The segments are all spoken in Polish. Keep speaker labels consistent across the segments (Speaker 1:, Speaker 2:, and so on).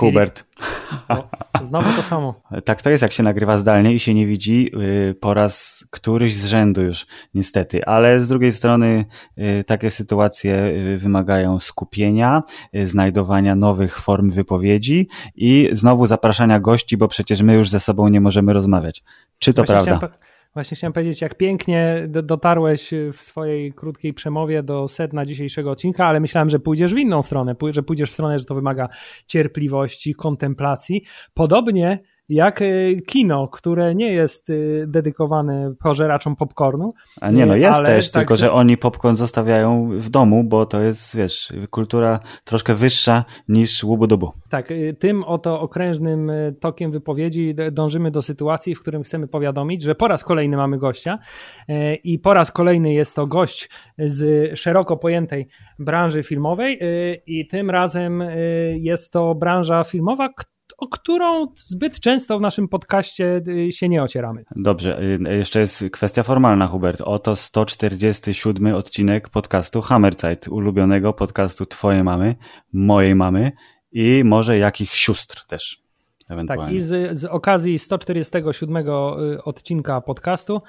Speaker 1: Hubert.
Speaker 2: O, znowu to samo.
Speaker 1: Tak to jest, jak się nagrywa zdalnie i się nie widzi y, po raz któryś z rzędu już, niestety. Ale z drugiej strony y, takie sytuacje y, wymagają skupienia, znajdowania nowych form wypowiedzi i znowu zapraszania gości, bo przecież my już ze sobą nie możemy rozmawiać. Czy to
Speaker 2: Właśnie
Speaker 1: prawda?
Speaker 2: Właśnie chciałem powiedzieć, jak pięknie do- dotarłeś w swojej krótkiej przemowie do sedna dzisiejszego odcinka, ale myślałem, że pójdziesz w inną stronę, że pójdziesz w stronę, że to wymaga cierpliwości, kontemplacji. Podobnie jak y, kino, które nie jest y, dedykowane pożeraczom popcornu.
Speaker 1: A nie, no
Speaker 2: Y,
Speaker 1: jest też, tylko
Speaker 2: także-
Speaker 1: że oni popcorn zostawiają w domu, bo to jest, wiesz, kultura troszkę wyższa niż łubu-dubu.
Speaker 2: Tak, tym oto okrężnym tokiem wypowiedzi dążymy do sytuacji, w którym chcemy powiadomić, że po raz kolejny mamy gościa i po raz kolejny jest to gość z szeroko pojętej branży filmowej i tym razem jest to branża filmowa, k- o którą zbyt często w naszym podcaście y, się nie ocieramy.
Speaker 1: Dobrze, y, jeszcze jest kwestia formalna, Hubert. Oto 147 odcinek podcastu Hammerzeit, ulubionego podcastu Twojej mamy, mojej mamy i może jakich sióstr też.
Speaker 2: Tak, i z, z okazji 147 y, odcinka podcastu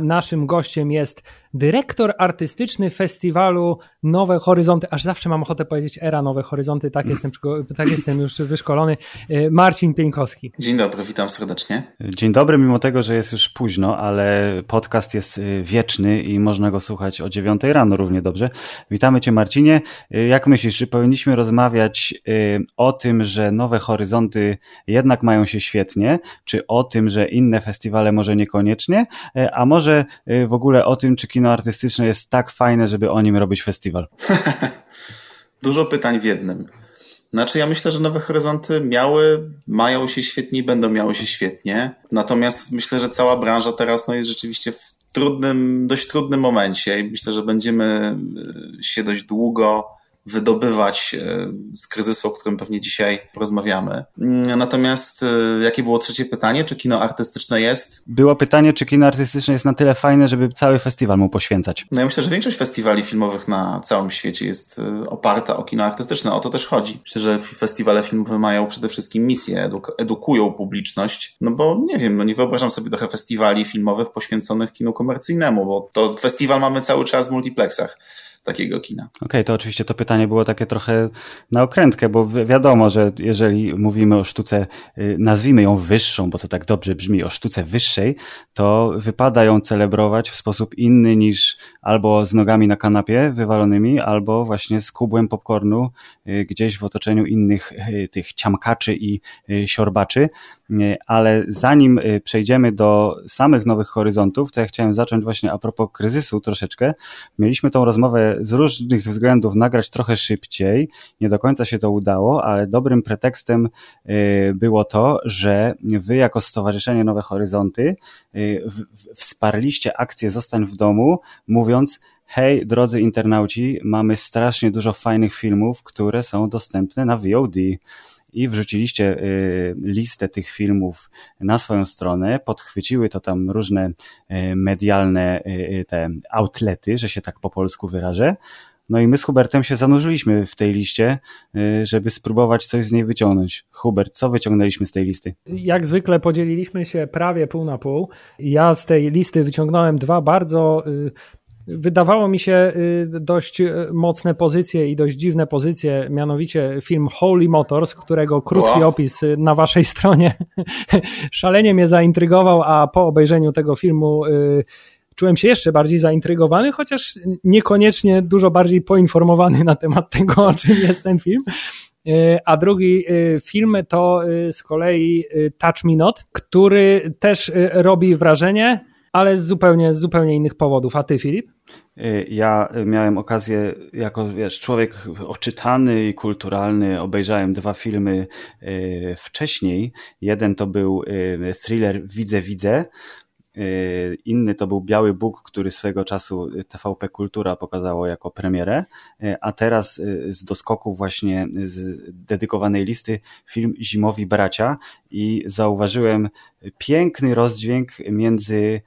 Speaker 2: naszym gościem jest dyrektor artystyczny festiwalu Nowe Horyzonty. Aż zawsze mam ochotę powiedzieć era Nowe Horyzonty, tak jestem, tak jestem już wyszkolony. Y, Marcin Pieńkowski.
Speaker 3: Dzień dobry, witam serdecznie.
Speaker 1: Dzień dobry, mimo tego, że jest już późno, ale podcast jest y, wieczny i można go słuchać o 9 rano równie dobrze. Witamy Cię, Marcinie. Y, Jak myślisz, czy powinniśmy rozmawiać o tym, że nowe horyzonty jednak mają się świetnie, czy o tym, że inne festiwale może niekoniecznie, a może w ogóle o tym, czy kino artystyczne jest tak fajne, żeby o nim robić festiwal?
Speaker 3: Dużo pytań w jednym. Znaczy, ja myślę, że Nowe Horyzonty miały, mają się świetnie i będą miały się świetnie. Natomiast myślę, że cała branża teraz no, jest rzeczywiście w trudnym, dość trudnym momencie i myślę, że będziemy y, się dość długo wydobywać y, z kryzysu, o którym pewnie dzisiaj porozmawiamy. Mm, Natomiast y, jakie było trzecie pytanie? Czy kino artystyczne jest?
Speaker 1: Było pytanie, czy kino artystyczne jest na tyle fajne, żeby cały festiwal mu poświęcać.
Speaker 3: No ja myślę, że większość festiwali filmowych na całym świecie jest y, oparta o kino artystyczne. O to też chodzi. Myślę, że festiwale filmowe mają przede wszystkim misję, eduk- edukują publiczność. No bo nie wiem, no nie wyobrażam sobie trochę festiwali filmowych poświęconych kinu komercyjnemu, bo to festiwal mamy cały czas w multiplexach takiego kina.
Speaker 1: Okej, to oczywiście to pytanie było takie trochę na okrętkę, bo wi- wiadomo, że jeżeli mówimy o sztuce, y, nazwijmy ją wyższą, bo to tak dobrze brzmi, o sztuce wyższej, to wypada ją celebrować w sposób inny niż albo z nogami na kanapie wywalonymi, albo właśnie z kubłem popcornu y, gdzieś w otoczeniu innych y, tych ciamkaczy i siorbaczy. Nie, Ale zanim y, przejdziemy do samych nowych horyzontów, to ja chciałem zacząć właśnie a propos kryzysu troszeczkę. Mieliśmy tą rozmowę z różnych względów nagrać trochę szybciej. Nie do końca się to udało, ale dobrym pretekstem y, było to, że wy jako Stowarzyszenie Nowe Horyzonty wsparliście akcję Zostań w domu, mówiąc Hej, drodzy internauci, mamy strasznie dużo fajnych filmów, które są dostępne na VOD i wrzuciliście y, listę tych filmów na swoją stronę, podchwyciły to tam różne y, medialne y, te outlety, że się tak po polsku wyrażę. No i my z Hubertem się zanurzyliśmy w tej liście, żeby spróbować coś z niej wyciągnąć. Hubert, co wyciągnęliśmy z tej listy?
Speaker 2: Jak zwykle podzieliliśmy się prawie pół na pół. Ja z tej listy wyciągnąłem dwa bardzo. Wydawało mi się y, dość y, mocne pozycje i dość dziwne pozycje, mianowicie film Holy Motors, którego krótki
Speaker 3: Wow.
Speaker 2: opis y, na waszej stronie szalenie mnie zaintrygował, a po obejrzeniu tego filmu czułem się jeszcze bardziej zaintrygowany, chociaż niekoniecznie dużo bardziej poinformowany na temat tego, o czym jest ten film. A drugi film to z kolei Touch Me Not, który też robi wrażenie, ale z zupełnie, z zupełnie innych powodów. A ty, Filip?
Speaker 1: Y, Ja miałem okazję, jako wiesz, człowiek oczytany i kulturalny, obejrzałem dwa filmy y, wcześniej. Jeden to był y, thriller Widzę, Widzę inny to był Biały Bóg, który swego czasu TVP Kultura pokazało jako premierę, y, a teraz z doskoku właśnie z dedykowanej listy film Zimowi Bracia i zauważyłem piękny rozdźwięk między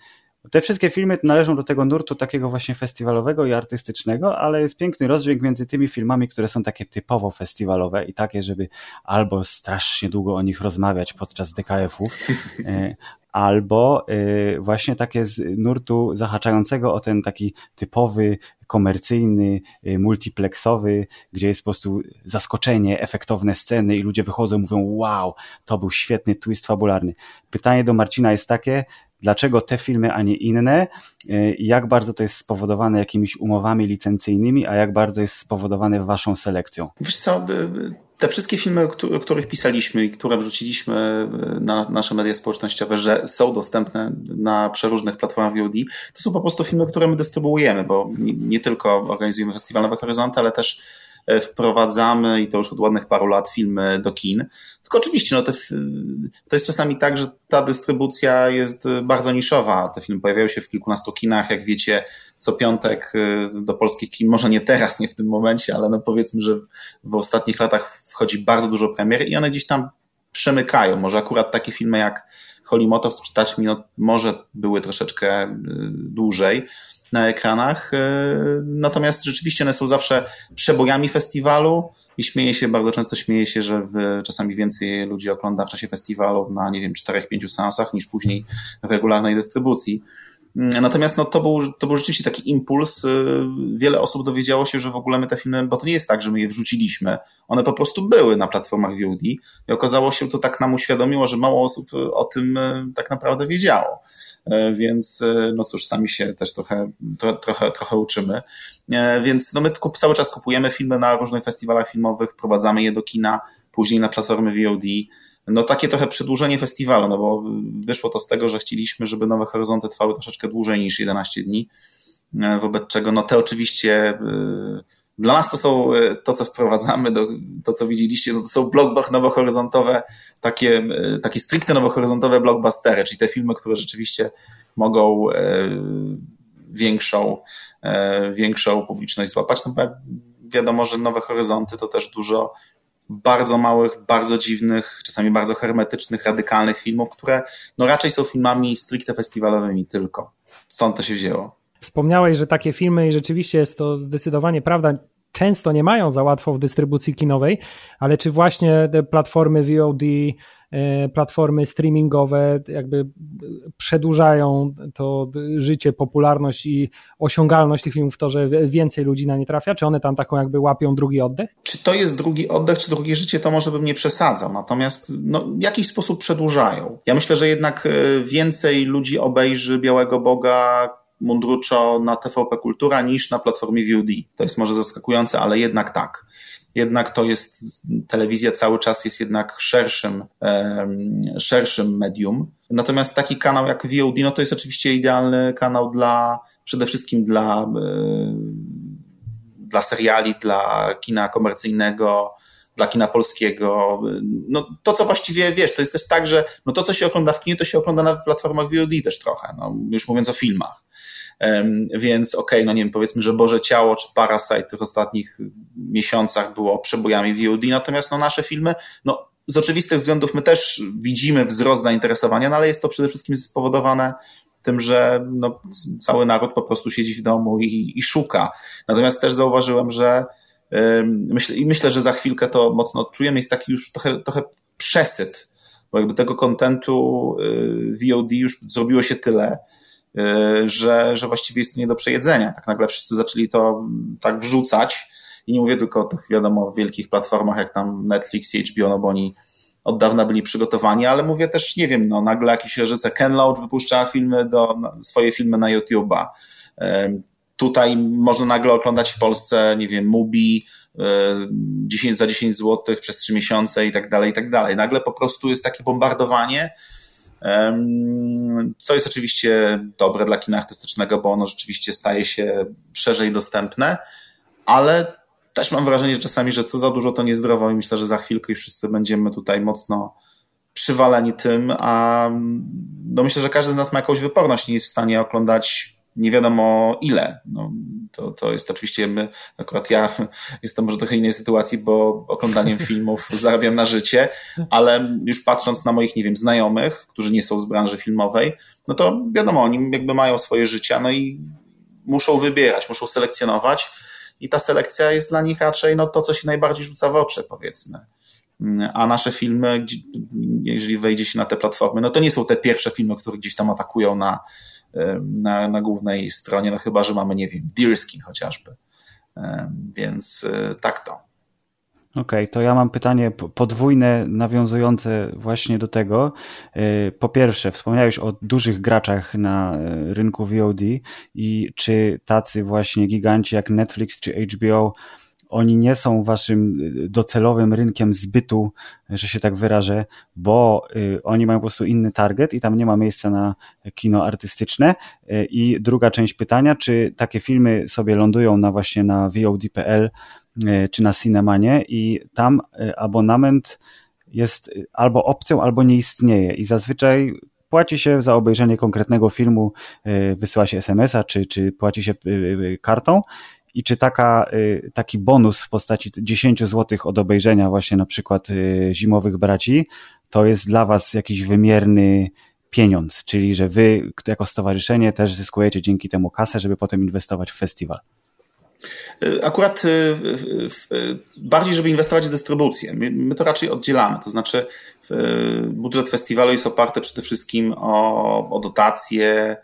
Speaker 1: te wszystkie filmy należą do tego nurtu takiego właśnie festiwalowego i artystycznego, ale jest piękny rozdźwięk między tymi filmami, które są takie typowo festiwalowe i takie, żeby albo strasznie długo o nich rozmawiać podczas DKF-ów, e, albo e, właśnie takie z nurtu zahaczającego o ten taki typowy, komercyjny, e, multiplexowy, gdzie jest po prostu zaskoczenie, efektowne sceny i ludzie wychodzą i mówią wow, to był świetny twist fabularny. Pytanie do Marcina jest takie, dlaczego te filmy, a nie inne, y, jak bardzo to jest spowodowane jakimiś umowami licencyjnymi, a jak bardzo jest spowodowane waszą selekcją?
Speaker 3: Wiesz co, te wszystkie filmy, o których pisaliśmy i które wrzuciliśmy y, na nasze media społecznościowe, że są dostępne na przeróżnych platformach VOD, to są po prostu filmy, które my dystrybuujemy, bo nie, tylko organizujemy Festiwal Nowe Horyzonty, ale też E, wprowadzamy i to już od ładnych paru lat filmy do kin. Tylko oczywiście, no te, to jest czasami tak, że ta dystrybucja jest bardzo niszowa. Te filmy pojawiają się w kilkunastu kinach, jak wiecie, co piątek e, do polskich kin, może nie teraz, nie w tym momencie, ale no powiedzmy, że w ostatnich latach wchodzi bardzo dużo premier i one gdzieś tam przemykają. Może akurat takie filmy jak Holy Motors czy Touch Me, no, może były troszeczkę e, dłużej, na ekranach. E, natomiast rzeczywiście one są zawsze przebojami festiwalu i śmieje się, bardzo często śmieje się, że czasami więcej ludzi ogląda w czasie festiwalu na, nie wiem, czterech, pięciu seansach niż później w regularnej dystrybucji. Mm, natomiast no, to, był, to był rzeczywiście taki impuls. Y, wiele osób dowiedziało się, że w ogóle my te filmy, bo to nie jest tak, że my je wrzuciliśmy. One po prostu były na platformach VOD i okazało się, to tak nam uświadomiło, że mało osób o tym y, tak naprawdę wiedziało. Y, więc no cóż, sami się też trochę, trochę, trochę uczymy. Więc no my cały czas kupujemy filmy na różnych festiwalach filmowych, wprowadzamy je do kina, później na platformy VOD no takie trochę przedłużenie festiwalu, no bo wyszło to z tego, że chcieliśmy, żeby Nowe Horyzonty trwały troszeczkę dłużej niż 11 dni, e, wobec czego no te oczywiście e, dla nas to są e, to, co wprowadzamy, do, to co widzieliście, no to są blockbuster nowohoryzontowe, takie, takie stricte nowohoryzontowe blockbustery, czyli te filmy, które rzeczywiście mogą większą, większą publiczność złapać, no bo wiadomo, że Nowe Horyzonty to też dużo bardzo małych, bardzo dziwnych, czasami bardzo hermetycznych, radykalnych filmów, które no raczej są filmami stricte festiwalowymi tylko. Stąd to się wzięło.
Speaker 2: Wspomniałeś, że takie filmy i rzeczywiście jest to zdecydowanie prawda, często nie mają za łatwo w dystrybucji kinowej, ale czy właśnie te platformy VOD, platformy streamingowe jakby przedłużają to życie, popularność i osiągalność tych filmów, to, że więcej ludzi na nie trafia? Czy one tam taką jakby łapią drugi oddech?
Speaker 3: Czy to jest drugi oddech, czy drugie życie, to może bym nie przesadzał. Natomiast no, w jakiś sposób przedłużają. Ja myślę, że jednak e, więcej ludzi obejrzy Białego Boga, Mundruczo na TVP Kultura niż na platformie VOD. To jest może zaskakujące, ale jednak tak jednak to jest, telewizja cały czas jest jednak szerszym, szerszym medium. Natomiast taki kanał jak VOD, no to jest oczywiście idealny kanał dla, przede wszystkim dla, dla seriali, dla kina komercyjnego, dla kina polskiego. No, to, co właściwie wiesz, to jest też tak, że no, to, co się ogląda w kinie, to się ogląda na platformach VOD też trochę, no, już mówiąc o filmach. Więc okej, okay, no nie wiem, powiedzmy, że Boże Ciało czy Parasite w tych ostatnich miesiącach było przebojami VOD, natomiast no nasze filmy, no z oczywistych względów my też widzimy wzrost zainteresowania, no ale jest to przede wszystkim spowodowane tym, że no, cały naród po prostu siedzi w domu i, i szuka. Natomiast też zauważyłem, że myślę, i myślę, że za chwilkę to mocno odczujemy, jest taki już trochę, trochę przesyt, bo jakby tego kontentu y, VOD już zrobiło się tyle, że, że właściwie jest to nie do przejedzenia. Tak nagle wszyscy zaczęli to mm, tak wrzucać i nie mówię tylko o tych, wiadomo, wielkich platformach jak tam Netflix i HBO, no bo oni od dawna byli przygotowani, ale mówię też, nie wiem, no nagle jakiś reżyser Ken Loach wypuszcza filmy do, swoje filmy na YouTube'a. Tutaj można nagle oglądać w Polsce, nie wiem, Mubi 10 y, za 10 zł przez 3 miesiące i tak dalej, i tak dalej. Nagle po prostu jest takie bombardowanie, co jest oczywiście dobre dla kina artystycznego, bo ono rzeczywiście staje się szerzej dostępne, ale też mam wrażenie że czasami, że co za dużo to niezdrowo i myślę, że za chwilkę już wszyscy będziemy tutaj mocno przywaleni tym, a no myślę, że każdy z nas ma jakąś wyporność, nie jest w stanie oglądać nie wiadomo ile. No, to, to jest oczywiście, my, akurat ja jestem może trochę innej sytuacji, bo oglądaniem filmów zarabiam na życie, ale już patrząc na moich, nie wiem, znajomych, którzy nie są z branży filmowej, no to wiadomo, oni jakby mają swoje życia, no i muszą wybierać, muszą selekcjonować i ta selekcja jest dla nich raczej no, to, co się najbardziej rzuca w oczy, powiedzmy. A nasze filmy, jeżeli wejdzie się na te platformy, no to nie są te pierwsze filmy, które gdzieś tam atakują na, na, na głównej stronie, no chyba, że mamy, nie wiem, Deerskin chociażby. Więc e, tak to.
Speaker 1: Okej, okay, to ja mam pytanie podwójne, nawiązujące właśnie do tego. E, po pierwsze, wspomniałeś o dużych graczach na e, rynku VOD i czy tacy właśnie giganci jak Netflix czy HBO oni nie są waszym y, docelowym rynkiem zbytu, że się tak wyrażę, bo y, oni mają po prostu inny target i tam nie ma miejsca na kino artystyczne. Y, I druga część pytania, czy takie filmy sobie lądują na właśnie na VOD.pl czy na Cinemanie? I tam abonament jest albo opcją, albo nie istnieje. I zazwyczaj płaci się za obejrzenie konkretnego filmu, wysyła się SMS-a, czy, czy płaci się kartą i czy taka, y, taki bonus w postaci 10 zł od obejrzenia właśnie na przykład y, Zimowych Braci, to jest dla Was jakiś wymierny pieniądz, czyli że Wy jako stowarzyszenie też zyskujecie dzięki temu kasę, żeby potem inwestować w festiwal.
Speaker 3: Y, akurat bardziej, żeby inwestować w dystrybucję. My, to raczej oddzielamy. To znaczy, budżet festiwalu jest oparty przede wszystkim o, o dotacje,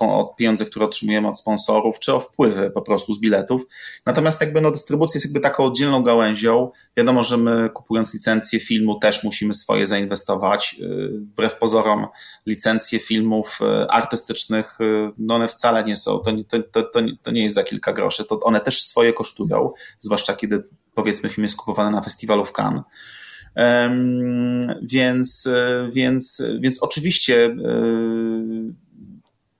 Speaker 3: o, pieniądze, które otrzymujemy od sponsorów, czy o wpływy po prostu z biletów. Natomiast jakby no, dystrybucja jest jakby taką oddzielną gałęzią. Wiadomo, że my kupując licencję filmu też musimy swoje zainwestować. Y, wbrew pozorom licencje filmów y, artystycznych, y, no one wcale nie są, to, to, to, to nie jest za kilka groszy, to one też swoje kosztują, zwłaszcza kiedy powiedzmy film jest kupowany na festiwalu w Cannes. Więc, więc, więc oczywiście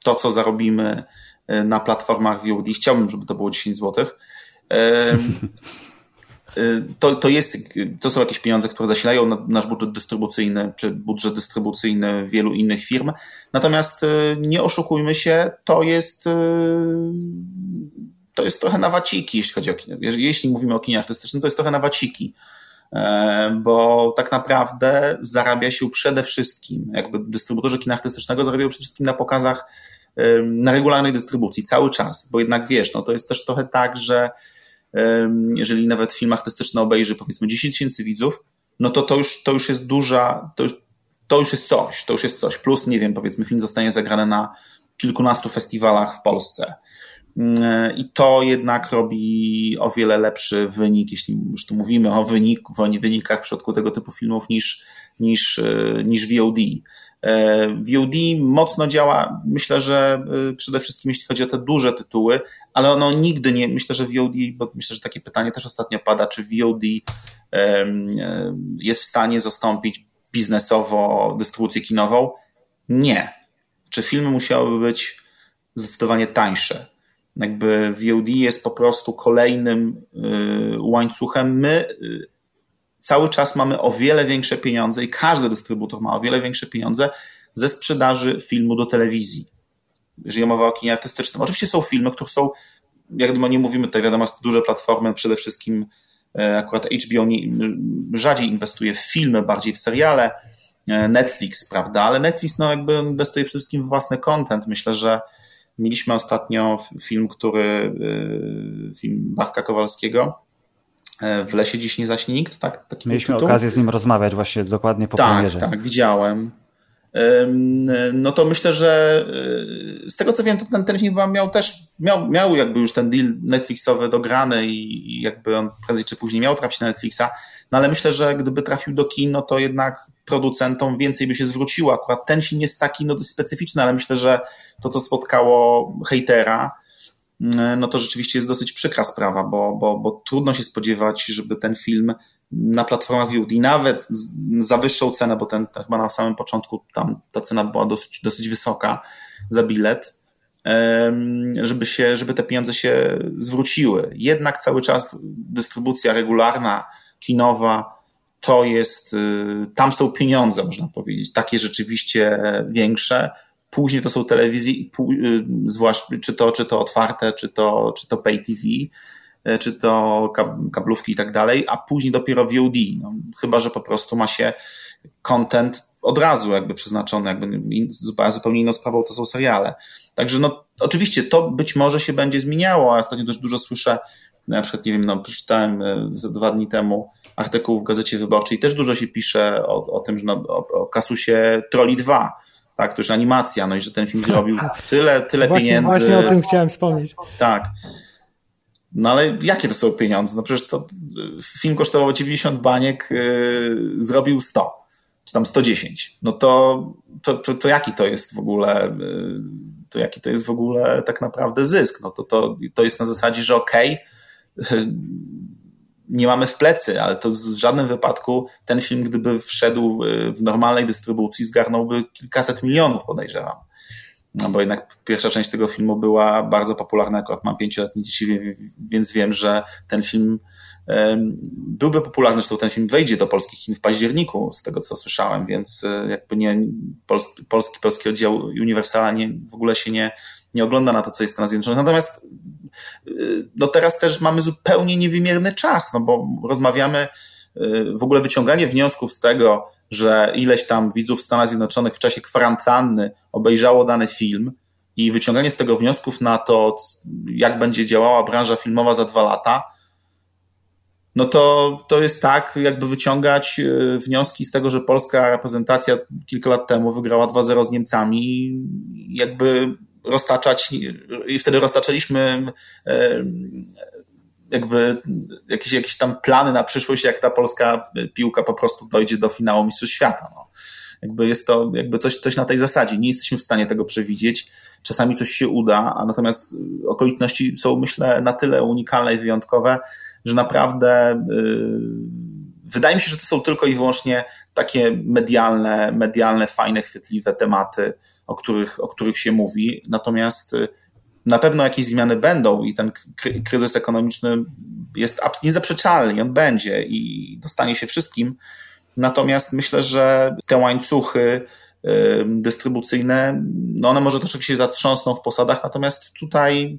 Speaker 3: to, co zarobimy e, na platformach VOD. Chciałbym, żeby to było 10 zł. E, to, to, jest, to są jakieś pieniądze, które zasilają nasz budżet dystrybucyjny, czy budżet dystrybucyjny wielu innych firm. Natomiast e, nie oszukujmy się, to jest, to jest trochę na waciki, jeśli chodzi o kino. Jeśli mówimy o kinie artystycznym, to jest trochę na waciki bo tak naprawdę zarabia się przede wszystkim, jakby dystrybutorzy kina artystycznego zarabiają przede wszystkim na pokazach na regularnej dystrybucji cały czas, bo jednak wiesz, no to jest też trochę tak, że jeżeli nawet film artystyczny obejrzy powiedzmy 10 tysięcy widzów, no to to już, to już jest duża, to już, to już jest coś, to już jest coś. Plus, nie wiem, powiedzmy, film zostanie zagrany na kilkunastu festiwalach w Polsce. Mm, I to jednak robi o wiele lepszy wynik, jeśli już tu mówimy o, wynik, o wynikach w przypadku tego typu filmów niż, niż, e, niż VOD. E, VOD mocno działa, myślę, że e, przede wszystkim jeśli chodzi o te duże tytuły, ale ono nigdy nie, myślę, że VOD, bo myślę, że takie pytanie też ostatnio pada, czy VOD jest w stanie zastąpić biznesowo dystrybucję kinową? Nie. Czy filmy musiałyby być zdecydowanie tańsze? Jakby VOD jest po prostu kolejnym y, łańcuchem. My y, cały czas mamy o wiele większe pieniądze i każdy dystrybutor ma o wiele większe pieniądze ze sprzedaży filmu do telewizji. Jeżeli mowa o kinie artystycznym. Oczywiście są filmy, które są, jak nie mówimy tutaj, wiadomo, duże platformy, przede wszystkim e, akurat HBO nie, rzadziej inwestuje w filmy, bardziej w seriale, Netflix, prawda, ale Netflix no jakby inwestuje przede wszystkim w własny content. Myślę, że mieliśmy ostatnio film, który, e, film Bartka Kowalskiego, E, w lesie dziś nie zaśnie nikt, tak?
Speaker 1: Taki Mieliśmy tytuł. okazję z nim rozmawiać właśnie dokładnie po
Speaker 3: tak,
Speaker 1: premierze.
Speaker 3: Tak, widziałem. No to myślę, że e, z tego co wiem, to ten, ten film miał też, miał, miał jakby już ten deal Netflixowy dograny i, jakby on prędzej czy później miał trafić na Netflixa, no ale myślę, że gdyby trafił do kin, no to jednak producentom więcej by się zwróciło. Akurat ten film jest taki no dość specyficzny, ale myślę, że to co spotkało hejtera, E, no to rzeczywiście jest dosyć przykra sprawa, bo, bo, bo trudno się spodziewać, żeby ten film na platformach VOD nawet za wyższą cenę, bo ten, ten chyba na samym początku tam ta cena była dosyć, dosyć wysoka za bilet, żeby, się, żeby te pieniądze się zwróciły. Jednak cały czas dystrybucja regularna, kinowa to jest, tam są pieniądze, można powiedzieć, takie rzeczywiście większe. Później to są telewizje, zwłaszcza czy to, czy to otwarte, czy to, czy to pay TV, czy to kablówki i tak dalej, a później dopiero VOD. No, chyba, że po prostu ma się content od razu jakby przeznaczony, jakby zupełnie inną sprawą to są seriale. Także no, oczywiście to być może się będzie zmieniało, a ostatnio też dużo słyszę, na przykład, nie wiem, no, przeczytałem e, za dwa dni temu artykuł w Gazecie Wyborczej, też dużo się pisze o, o tym, że no, o, o kasusie Trolli 2, tak, to już animacja, no i że ten film zrobił tyle, tyle
Speaker 2: właśnie,
Speaker 3: pieniędzy.
Speaker 2: Właśnie o tym chciałem wspomnieć.
Speaker 3: Tak. No ale jakie to są pieniądze? No przecież to film kosztował 90 baniek, yy, zrobił 100, czy tam 110. No to, to, to, to jaki to jest w ogóle, yy, to jaki to jest w ogóle tak naprawdę zysk? No to, to, to jest na zasadzie, że okej, okay, nie mamy w plecy, ale to w żadnym wypadku ten film, gdyby wszedł y, w normalnej dystrybucji, zgarnąłby kilkaset milionów, podejrzewam no bo jednak pierwsza część tego filmu była bardzo popularna, akurat mam pięcioletnie dzieci, więc wiem, że ten film byłby popularny, zresztą ten film wejdzie do polskich kin w październiku, z tego co słyszałem, więc e, jakby nie, polski, polski, oddział Universala nie, w ogóle się nie, nie ogląda na to, co jest w Stanach Zjednoczonych. Natomiast no teraz też mamy zupełnie niewymierny czas, no bo rozmawiamy, e, w ogóle wyciąganie wniosków z tego, że ileś tam widzów w Stanach Zjednoczonych w czasie kwarantanny obejrzało dany film i wyciąganie z tego wniosków na to, jak będzie działała branża filmowa za dwa lata, no to, to jest tak, jakby wyciągać e, wnioski z tego, że polska reprezentacja kilka lat temu wygrała 2-0 z Niemcami, jakby roztaczać, i wtedy roztaczaliśmy jakby jakieś, jakieś tam plany na przyszłość, jak ta polska piłka po prostu dojdzie do finału Mistrzostw Świata. No. Jakby jest to jakby coś, coś na tej zasadzie. Nie jesteśmy w stanie tego przewidzieć. Czasami coś się uda, a natomiast okoliczności są, myślę, na tyle unikalne i wyjątkowe, że naprawdę yy, wydaje mi się, że to są tylko i wyłącznie takie medialne, medialne, fajne, chwytliwe tematy, o których, o których się mówi. Natomiast yy, na pewno jakieś zmiany będą i ten kryzys ekonomiczny jest niezaprzeczalny, on będzie i dostanie się wszystkim. Natomiast myślę, że te łańcuchy dystrybucyjne, no one może troszkę się zatrząsną w posadach, natomiast tutaj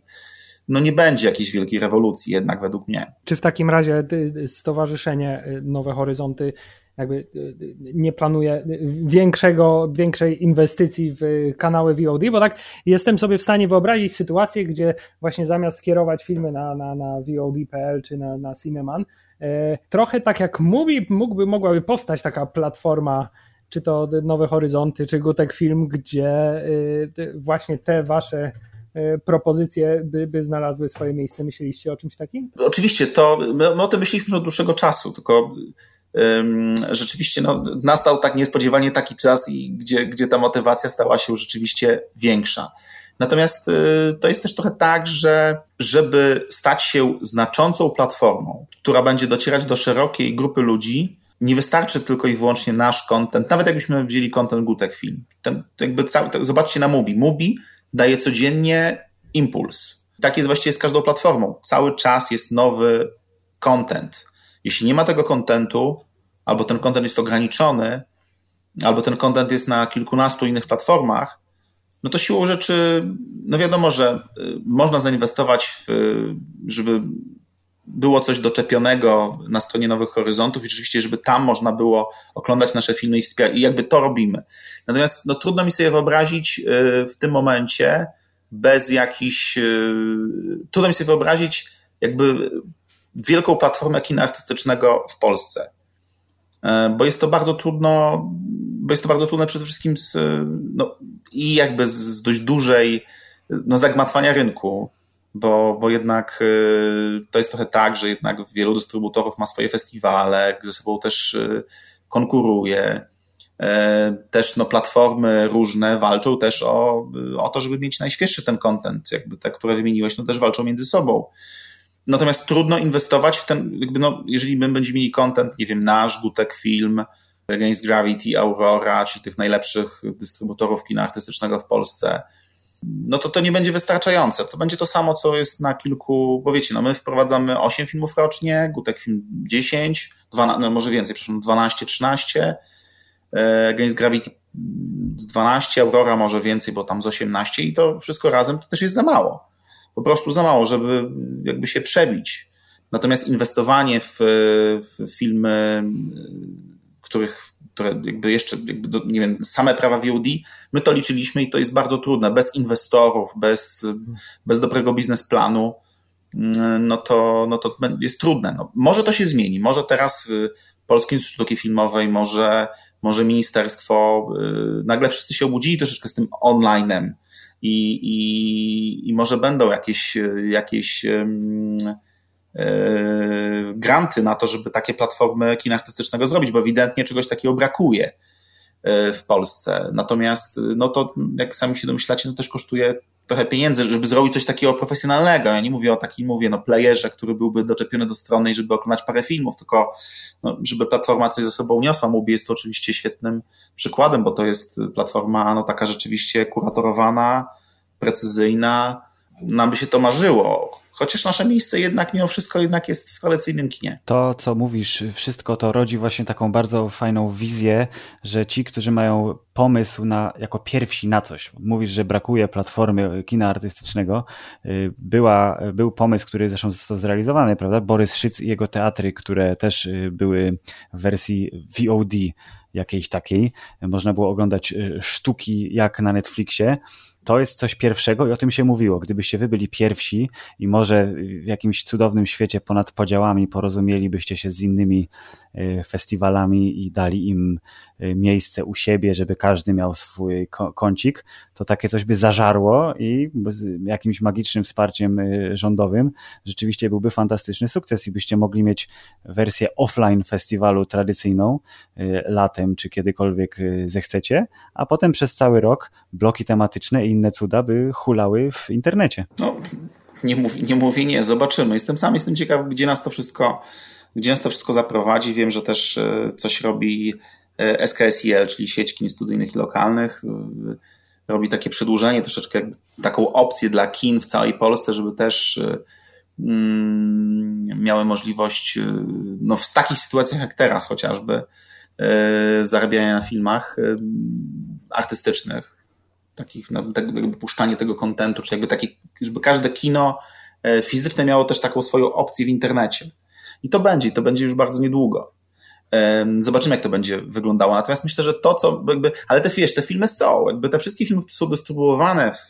Speaker 3: no nie będzie jakiejś wielkiej rewolucji jednak według mnie.
Speaker 2: Czy w takim razie y, y, Stowarzyszenie y, Nowe Horyzonty jakby y, y, nie planuje większego, większej inwestycji w kanały VOD, bo tak jestem sobie w stanie wyobrazić sytuację, gdzie właśnie zamiast kierować filmy na, na, na VOD.pl czy na, na Cineman, e, trochę tak jak mówi, mógłby, mogłaby powstać taka platforma, czy to Nowe Horyzonty, czy Gutek Film, gdzie y, właśnie te wasze propozycje by, by znalazły swoje miejsce. Myśleliście o czymś takim?
Speaker 3: Oczywiście, to my, my o tym myśleliśmy już od dłuższego czasu, tylko rzeczywiście no, nastał tak niespodziewanie taki czas, i gdzie, gdzie ta motywacja stała się rzeczywiście większa. Natomiast y, to jest też trochę tak, że żeby stać się znaczącą platformą, która będzie docierać do szerokiej grupy ludzi, nie wystarczy tylko i wyłącznie nasz content, nawet jakbyśmy wzięli content Gutek Film. Ten, jakby cały, tak, zobaczcie na Mubi. Mubi daje codziennie impuls. Tak jest właściwie z każdą platformą. Cały czas jest nowy content. Jeśli nie ma tego kontentu, albo ten kontent jest ograniczony, albo ten kontent jest na kilkunastu innych platformach, no to siłą rzeczy, no wiadomo, że y, można zainwestować w, żeby było coś doczepionego na stronie Nowych Horyzontów i rzeczywiście, żeby tam można było oglądać nasze filmy i wspierać. I jakby to robimy. Natomiast no, trudno mi sobie wyobrazić y, w tym momencie bez jakichś... Y, trudno mi sobie wyobrazić jakby wielką platformę kina artystycznego w Polsce. E, bo jest to bardzo trudno, bo jest to bardzo trudne przede wszystkim z, no, i jakby z dość dużej no, zagmatwania rynku, bo, bo jednak e, to jest trochę tak, że jednak wielu dystrybutorów ma swoje festiwale, ze sobą też e, konkuruje. Też no, platformy różne walczą też o, o to, żeby mieć najświeższy ten content, jakby te, które wymieniłeś, no też walczą między sobą. Natomiast trudno inwestować w ten, jakby no, jeżeli my będziemy mieli content, nie wiem, nasz, Gutek Film, Against Gravity, Aurora, czy tych najlepszych dystrybutorów kina artystycznego w Polsce, no to to nie będzie wystarczające. To będzie to samo, co jest na kilku, bo wiecie, no my wprowadzamy 8 filmów rocznie, Gutek Film 10, 12, no może więcej, przepraszam, 12, 13, e, Against Gravity z 12, Aurora może więcej, bo tam z 18 i to wszystko razem to też jest za mało. Po prostu za mało, żeby jakby się przebić. Natomiast inwestowanie w, w filmy, których, które jakby jeszcze, jakby, nie wiem, same prawa VOD, my to liczyliśmy i to jest bardzo trudne. Bez inwestorów, bez, bez dobrego biznesplanu, no to, no to jest trudne. No, może to się zmieni. Może teraz Polski Sztuki Filmowej, może może ministerstwo, y, nagle wszyscy się obudzili troszeczkę z tym onlinem i, i, i może będą jakieś, jakieś um, granty na to, żeby takie platformy kina artystycznego zrobić, bo ewidentnie czegoś takiego brakuje y, w Polsce. Natomiast no to, jak sami się domyślacie, no też kosztuje trochę pieniędzy, żeby zrobić coś takiego profesjonalnego. Ja nie mówię o takim, mówię, no playerze, który byłby doczepiony do strony i żeby oglądać parę filmów, tylko no, żeby platforma coś ze sobą niosła. Mubi jest to oczywiście świetnym przykładem, bo to jest platforma no, taka rzeczywiście kuratorowana, precyzyjna. Nam by się to marzyło Chociaż nasze miejsce jednak mimo wszystko jednak jest w tradycyjnym kinie.
Speaker 1: To, co mówisz, wszystko to rodzi właśnie taką bardzo fajną wizję, że ci, którzy mają pomysł na, jako pierwsi na coś, mówisz, że brakuje platformy kina artystycznego, y, była, był pomysł, który zresztą został zrealizowany, prawda? Borys Szyc i jego teatry, które też y, były w wersji VOD jakiejś takiej. Można było oglądać y, sztuki jak na Netflixie to jest coś pierwszego i o tym się mówiło. Gdybyście wy byli pierwsi i może w jakimś cudownym świecie ponad podziałami porozumielibyście się z innymi e, festiwalami i dali im miejsce u siebie, żeby każdy miał swój kącik, to takie coś by zażarło i z jakimś magicznym wsparciem e, rządowym rzeczywiście byłby fantastyczny sukces i byście mogli mieć wersję offline festiwalu tradycyjną latem czy kiedykolwiek zechcecie, a potem przez cały rok bloki tematyczne i inne cuda by hulały w internecie.
Speaker 3: No, nie, mówi, nie mówię nie, zobaczymy. Jestem sam, jestem ciekaw, gdzie nas to wszystko, gdzie nas to wszystko zaprowadzi. Wiem, że też coś robi SKSIL, czyli sieć kin studyjnych i lokalnych. Robi takie przedłużenie, troszeczkę taką opcję dla kin w całej Polsce, żeby też mm, miały możliwość, no w takich sytuacjach jak teraz chociażby, zarabiania na filmach artystycznych takich, no, tak jakby puszczanie tego kontentu, czy jakby takie, żeby każde kino fizyczne miało też taką swoją opcję w internecie. I to będzie, to będzie już bardzo niedługo. Zobaczymy, jak to będzie wyglądało. Natomiast myślę, że to, co jakby, ale te, wiesz, te filmy są, jakby te wszystkie filmy, które są dystrybuowane w,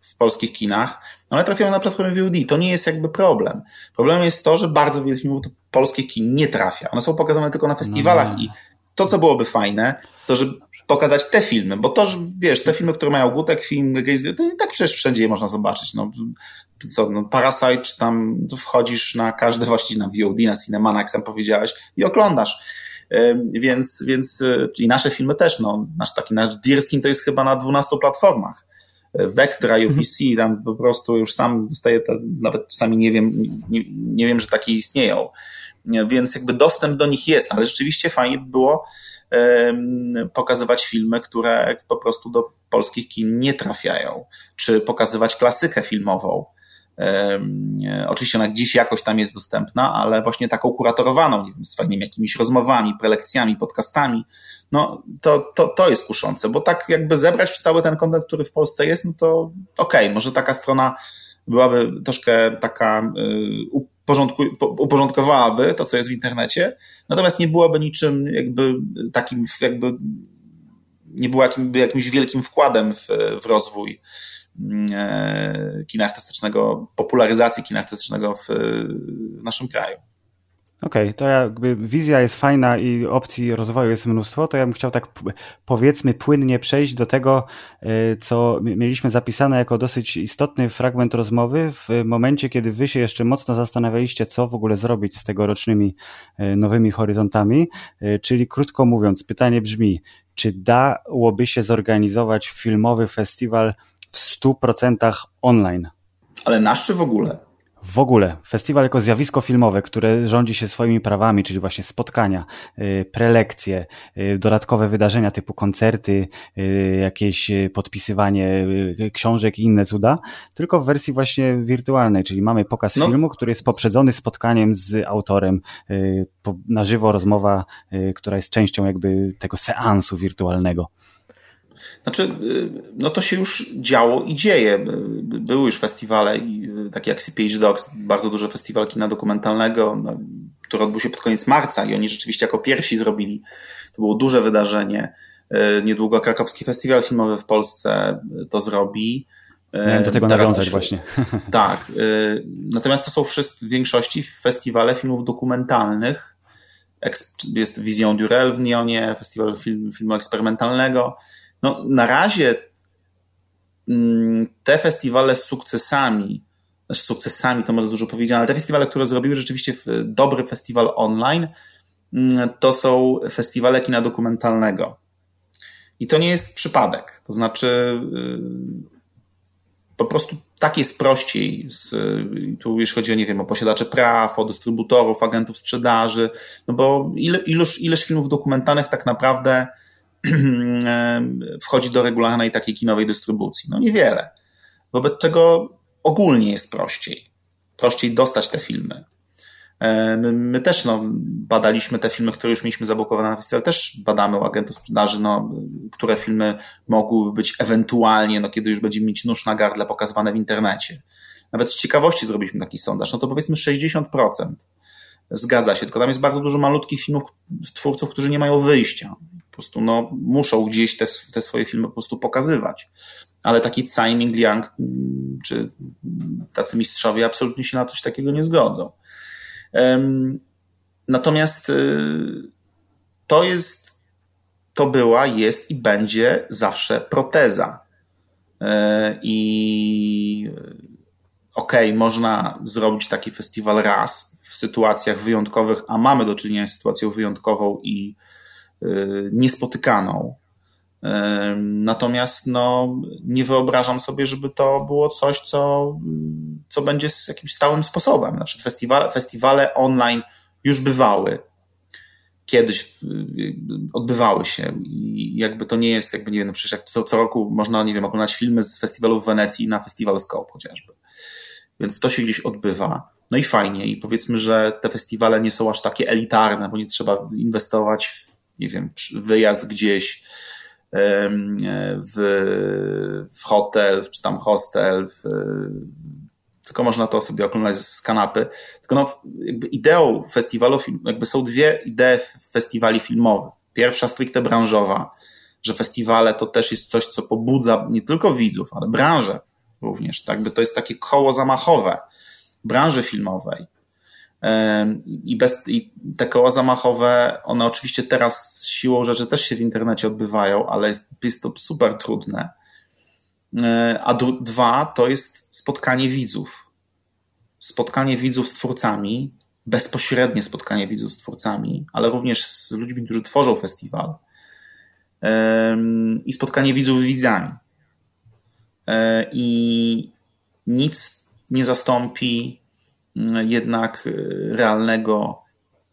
Speaker 3: w polskich kinach, one trafiają na platformę VOD. To nie jest jakby problem. Problemem jest to, że bardzo wiele filmów do polskich kin nie trafia. One są pokazane tylko na festiwalach no. i to, co byłoby fajne, to że pokazać te filmy, bo to, wiesz, te filmy, które mają Gutek, film, to i tak przecież wszędzie je można zobaczyć. No, co, no, Parasite, czy tam wchodzisz na każde właściwie na VOD, na Cinemana, jak sam powiedziałeś, i oglądasz. Więc, więc e, i nasze filmy też, no, nasz taki nasz Deerskin to jest chyba na 12 platformach. Vectra, UPC, tam po prostu już sam dostaję, nawet czasami nie wiem, nie, nie wiem, że takie istnieją. Więc jakby dostęp do nich jest, ale rzeczywiście fajnie by było, pokazywać filmy, które po prostu do polskich kin nie trafiają, czy pokazywać klasykę filmową. Oczywiście ona dziś jakoś tam jest dostępna, ale właśnie taką kuratorowaną, nie wiem, z fajnymi jakimiś rozmowami, prelekcjami, podcastami, no to, to, to jest kuszące, bo tak jakby zebrać cały ten kontent, który w Polsce jest, no to okej, okay, może taka strona byłaby troszkę taka y, uporządkowałaby to, co jest w internecie, natomiast nie byłaby niczym jakby takim, jakby nie była jakim, jakimś wielkim wkładem w, w rozwój mm, e, kina artystycznego, popularyzacji kina artystycznego w, w naszym kraju.
Speaker 1: Okej, okay, to jakby wizja jest fajna i opcji rozwoju jest mnóstwo, to ja bym chciał tak powiedzmy płynnie przejść do tego, e, co mieliśmy zapisane jako dosyć istotny fragment rozmowy w momencie, kiedy wy się jeszcze mocno zastanawialiście, co w ogóle zrobić z tegorocznymi e, nowymi horyzontami, e, czyli krótko mówiąc, pytanie brzmi, czy dałoby się zorganizować filmowy festiwal w 100% online?
Speaker 3: Ale nasz czy w ogóle?
Speaker 1: W ogóle festiwal jako zjawisko filmowe, które rządzi się swoimi prawami, czyli właśnie spotkania, y, prelekcje, y, dodatkowe wydarzenia typu koncerty, y, jakieś podpisywanie książek i inne cuda, tylko w wersji właśnie wirtualnej, czyli mamy pokaz no. filmu, który jest poprzedzony spotkaniem z autorem, na żywo rozmowa, która jest częścią jakby tego seansu wirtualnego.
Speaker 3: Znaczy, y, no to się już działo i dzieje. Były już festiwale, y, takie jak CPH Dogs, bardzo duży festiwal kina dokumentalnego, no, który odbył się pod koniec marca i oni rzeczywiście jako pierwsi zrobili. To było duże wydarzenie. Y, niedługo krakowski festiwal filmowy w Polsce to zrobi.
Speaker 1: Miałem do tego Teraz nawiązać też, właśnie.
Speaker 3: Tak. Natomiast to są wszyscy w większości festiwale filmów dokumentalnych. Jest Vision Durel w Nionie, festiwal film, filmu eksperymentalnego. No, na razie mm, te festiwale z sukcesami, z sukcesami to może dużo powiedziane, ale te festiwale, które zrobiły rzeczywiście dobry festiwal online, mm, to są festiwale kina dokumentalnego. I to nie jest przypadek. To znaczy, y, po prostu tak jest prościej. Z, tu jeśli chodzi o, nie wiem, o posiadaczy praw, o dystrybutorów, agentów sprzedaży, no bo ile, ilość, ileś filmów dokumentalnych tak naprawdę wchodzi do regularnej takiej kinowej dystrybucji? No niewiele. Wobec czego ogólnie jest prościej. Prościej dostać te filmy. My, my, też no, badaliśmy te filmy, które już mieliśmy zablokowane na festiwal, też badamy u agentów sprzedaży, no, które filmy mogłyby być ewentualnie, no, kiedy już będziemy mieć nóż na gardle pokazywane w internecie. Nawet z ciekawości zrobiliśmy taki sondaż, no to powiedzmy 60%. Zgadza się, tylko tam jest bardzo dużo malutkich filmów, twórców, którzy nie mają wyjścia prostu no, muszą gdzieś te, te swoje filmy po prostu pokazywać. Ale taki Tsai Ming Liang mm, czy tacy mistrzowie absolutnie się na coś takiego nie zgodzą. Natomiast y, to jest, to była, jest i będzie zawsze proteza. E, I okej, okay, można zrobić taki festiwal raz w sytuacjach wyjątkowych, a mamy do czynienia z sytuacją wyjątkową i Y, niespotykaną. Natomiast no, nie wyobrażam sobie, żeby to było coś, co, co będzie z jakimś stałym sposobem. Znaczy, festiwale, festiwale online już bywały. Kiedyś y, odbywały się i jakby to nie jest, jakby nie wiem, no przecież jak co, co roku można, nie wiem, oglądać filmy z festiwalu w Wenecji na festiwal Scope chociażby. Więc to się gdzieś odbywa. No i fajnie. I powiedzmy, że te festiwale nie są aż takie elitarne, bo nie trzeba inwestować w nie wiem, wyjazd gdzieś w, w hotel, czy tam hostel, w, tylko można to sobie oglądać z kanapy. Tylko no, jakby ideą festiwalu, jakby są dwie idee festiwali filmowych. Pierwsza stricte branżowa, że festiwale to też jest coś, co pobudza nie tylko widzów, ale branżę również. Tak? By to jest takie koło zamachowe branży filmowej. I, bez, I te koła zamachowe, one oczywiście teraz siłą rzeczy też się w internecie odbywają, ale jest, jest to super trudne. E, a dwa to jest spotkanie widzów. Spotkanie widzów z twórcami, bezpośrednie spotkanie widzów z twórcami, ale również z ludźmi, którzy tworzą festiwal. I spotkanie widzów z widzami. E, I nic nie zastąpi jednak y, realnego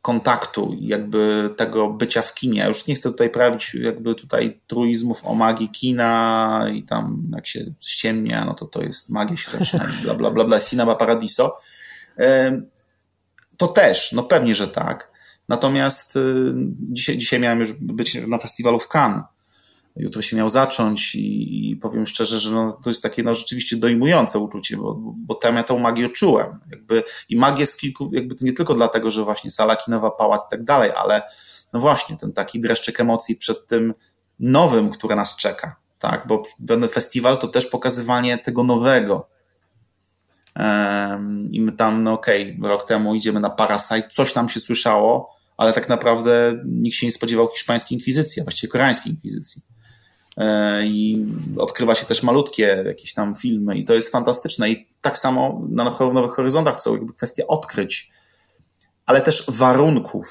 Speaker 3: kontaktu, jakby tego bycia w kinie. Ja już nie chcę tutaj prawić jakby tutaj truizmów o magii kina i tam jak się ściemnia, no to to jest magia się zaczyna, bla, bla, bla, bla, cinema paradiso. To też, no pewnie, że tak. Natomiast y, dzisiaj, dzisiaj miałem już być na festiwalu w Cannes jutro się miał zacząć i, i powiem szczerze, że no, to jest takie no, rzeczywiście dojmujące uczucie, bo, bo tam ja tą magię czułem. Jakby, I magię z kilku, jakby to nie tylko dlatego, że właśnie sala kinowa, pałac i tak dalej, ale no właśnie ten taki dreszczyk emocji przed tym nowym, które nas czeka, tak, bo festiwal to też pokazywanie tego nowego, i my tam, no okej, okay, rok temu idziemy na Parasite, coś tam się słyszało, ale tak naprawdę nikt się nie spodziewał hiszpańskiej inkwizycji, a właściwie koreańskiej inkwizycji. E, i odkrywa się też malutkie jakieś tam filmy i to jest fantastyczne i tak samo na Nowych Horyzontach są jakby kwestia odkryć, ale też warunków.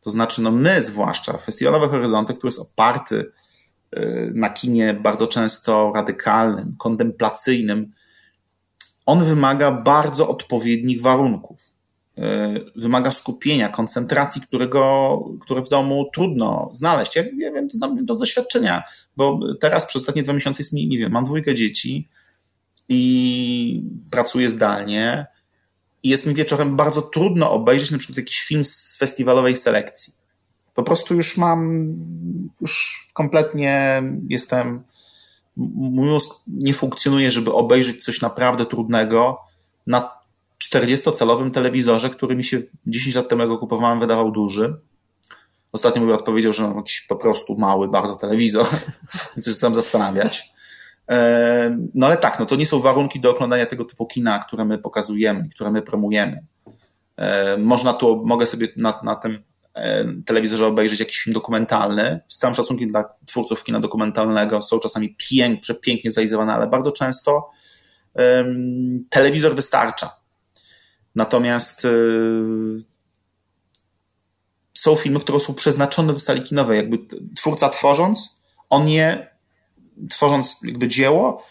Speaker 3: To znaczy, no my zwłaszcza, Festiwal Nowe Horyzonty, który jest oparty e, na kinie bardzo często radykalnym, kontemplacyjnym, on wymaga bardzo odpowiednich warunków. E, wymaga skupienia, koncentracji, którego, które w domu trudno znaleźć. Ja, ja wiem, znam z doświadczenia, bo teraz przez ostatnie dwa miesiące jest mi, nie wiem, mam dwójkę dzieci i pracuję zdalnie i jest mi wieczorem bardzo trudno obejrzeć na przykład jakiś film z festiwalowej selekcji. Po prostu już mam, już kompletnie jestem, mój mózg nie funkcjonuje, żeby obejrzeć coś naprawdę trudnego na 40-calowym telewizorze, który mi się 10 lat temu, kupowałem, wydawał duży. Ostatnio mój odpowiedział, że mam jakiś po prostu mały, bardzo telewizor, więc zacząłem zastanawiać. E, no ale tak, no to nie są warunki do oglądania tego typu kina, które my pokazujemy, które my promujemy. E, można tu, mogę sobie na, na tym e, telewizorze obejrzeć jakiś film dokumentalny. Z całym szacunkiem dla twórców kina dokumentalnego są czasami pięk, przepięknie zrealizowane, ale bardzo często um, telewizor wystarcza. Natomiast y, są filmy, które są przeznaczone do sali kinowej. Jakby twórca tworząc, on je, tworząc jakby dzieło,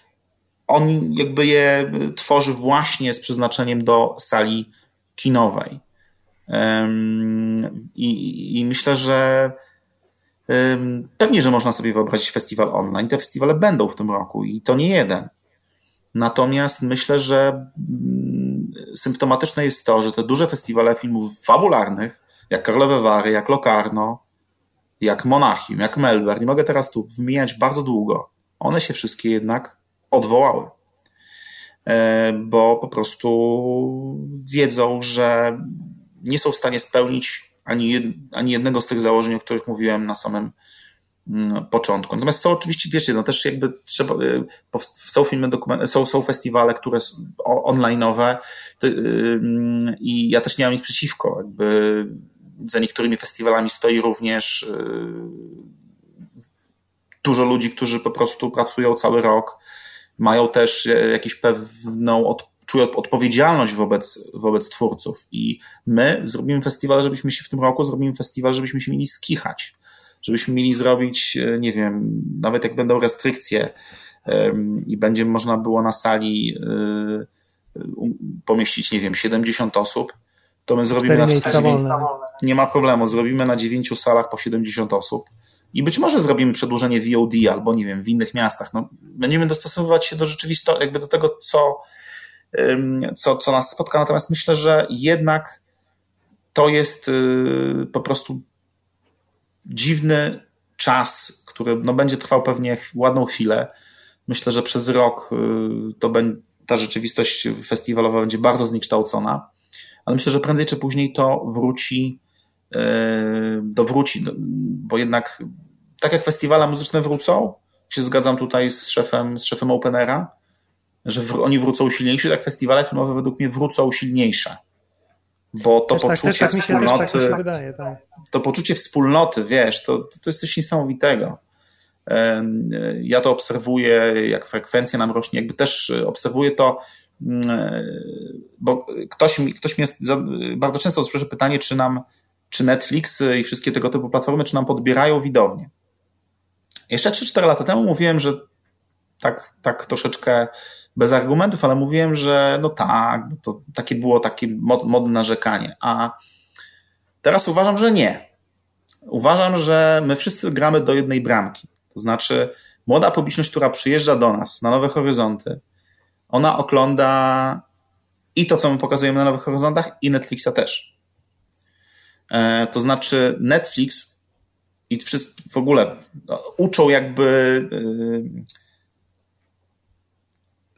Speaker 3: on jakby je tworzy właśnie z przeznaczeniem do sali kinowej. I, i myślę, że pewnie, że można sobie wyobrazić festiwal online. Te festiwale będą w tym roku i to nie jeden. Natomiast myślę, że symptomatyczne jest to, że te duże festiwale filmów fabularnych, jak Karlowe Wary, jak Locarno, jak Monachium, jak Melbourne, nie mogę teraz tu wymieniać bardzo długo, one się wszystkie jednak odwołały. E, bo po prostu wiedzą, że nie są w stanie spełnić ani, jednego z tych założeń, o których mówiłem na samym początku. Natomiast są oczywiście, wiecie, no też jakby trzeba, y, są filmy, są, są festiwale, które są online'owe y, i ja też nie mam nic przeciwko. Jakby za niektórymi festiwalami stoi również y, dużo ludzi, którzy po prostu pracują cały rok, mają też jakąś pewną od, czują odpowiedzialność wobec, wobec twórców i my zrobimy festiwal, żebyśmy się w tym roku zrobimy festiwal, żebyśmy się mieli skichać żebyśmy mieli zrobić, e, nie wiem, nawet jak będą restrykcje i będzie można było na sali e, pomieścić, nie wiem, 70 osób, to my zrobimy na nie ma problemu, zrobimy na dziewięciu salach po 70 osób i być może zrobimy przedłużenie VOD albo nie wiem, w innych miastach. No, będziemy dostosowywać się do rzeczywistości, jakby do tego, co, co, co nas spotka. Natomiast myślę, że jednak to jest y, po prostu dziwny czas, który no, będzie trwał pewnie ładną chwilę. Myślę, że przez rok y, to będzie, ta rzeczywistość festiwalowa będzie bardzo zniekształcona, ale myślę, że prędzej czy później to wróci, y, dowróci, no, bo jednak tak jak festiwale muzyczne wrócą, się zgadzam tutaj z szefem, z szefem Openera, że w, oni wrócą silniejsi, tak festiwale filmowe według mnie wrócą silniejsze. Bo to też tak, poczucie tak, tak, wspólnoty. Tak wydaje, tak to poczucie wspólnoty, wiesz, to, to jest coś niesamowitego. Ja to obserwuję, jak frekwencja nam rośnie, jakby też obserwuję to, mm, bo ktoś, ktoś mnie bardzo często słyszy pytanie, czy nam, czy Netflix i wszystkie tego typu platformy, czy nam podbierają widownię. Jeszcze 3-4 lata temu mówiłem, że tak, tak troszeczkę bez argumentów, ale mówiłem, że no tak, to takie było takie modne narzekanie. A Teraz uważam, że nie. Uważam, że my wszyscy gramy do jednej bramki. To znaczy, młoda publiczność, która przyjeżdża do nas na Nowe Horyzonty, ona ogląda i to, co my pokazujemy na Nowych Horyzontach, i Netflixa też. E, to znaczy, Netflix i w ogóle no, uczą jakby e,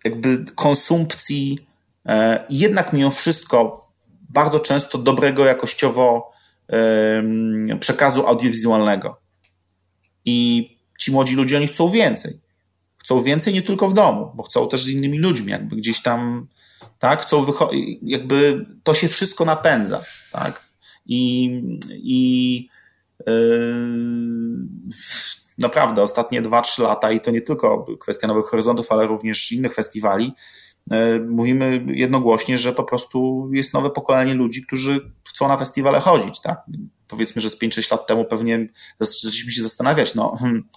Speaker 3: jakby konsumpcji, e, jednak mimo wszystko bardzo często dobrego jakościowo przekazu audiowizualnego. I ci młodzi ludzie, oni chcą więcej. Chcą więcej nie tylko w domu, bo chcą też z innymi ludźmi, jakby gdzieś tam, tak, chcą jakby to się wszystko napędza, tak. I, i yy, naprawdę ostatnie 2-3 lata, i to nie tylko kwestia Nowych Horyzontów, ale również innych festiwali, E, mówimy jednogłośnie, że po prostu jest nowe pokolenie ludzi, którzy chcą na festiwale chodzić, tak? Powiedzmy, że z 5-6 lat temu pewnie zaczęliśmy się zastanawiać, no hmm,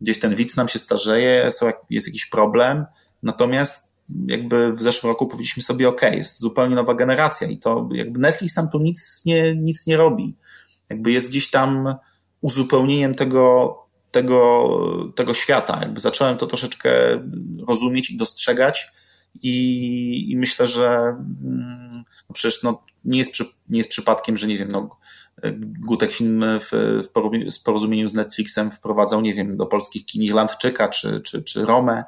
Speaker 3: gdzieś ten widz nam się starzeje, jest jakiś problem, natomiast jakby w zeszłym roku powiedzieliśmy sobie, ok, jest zupełnie nowa generacja i to jakby Netflix tam tu nic nie, nic nie robi. Jakby jest gdzieś tam uzupełnieniem tego, tego, tego świata. Jakby zacząłem to troszeczkę rozumieć i dostrzegać i, i myślę, że mm, no przecież no, nie, jest przy, nie jest przypadkiem, że nie wiem, no, Gutek film w, w porozumieniu z Netflixem wprowadzał, nie wiem, do polskich kin Irlandczyka czy, czy, czy Romę.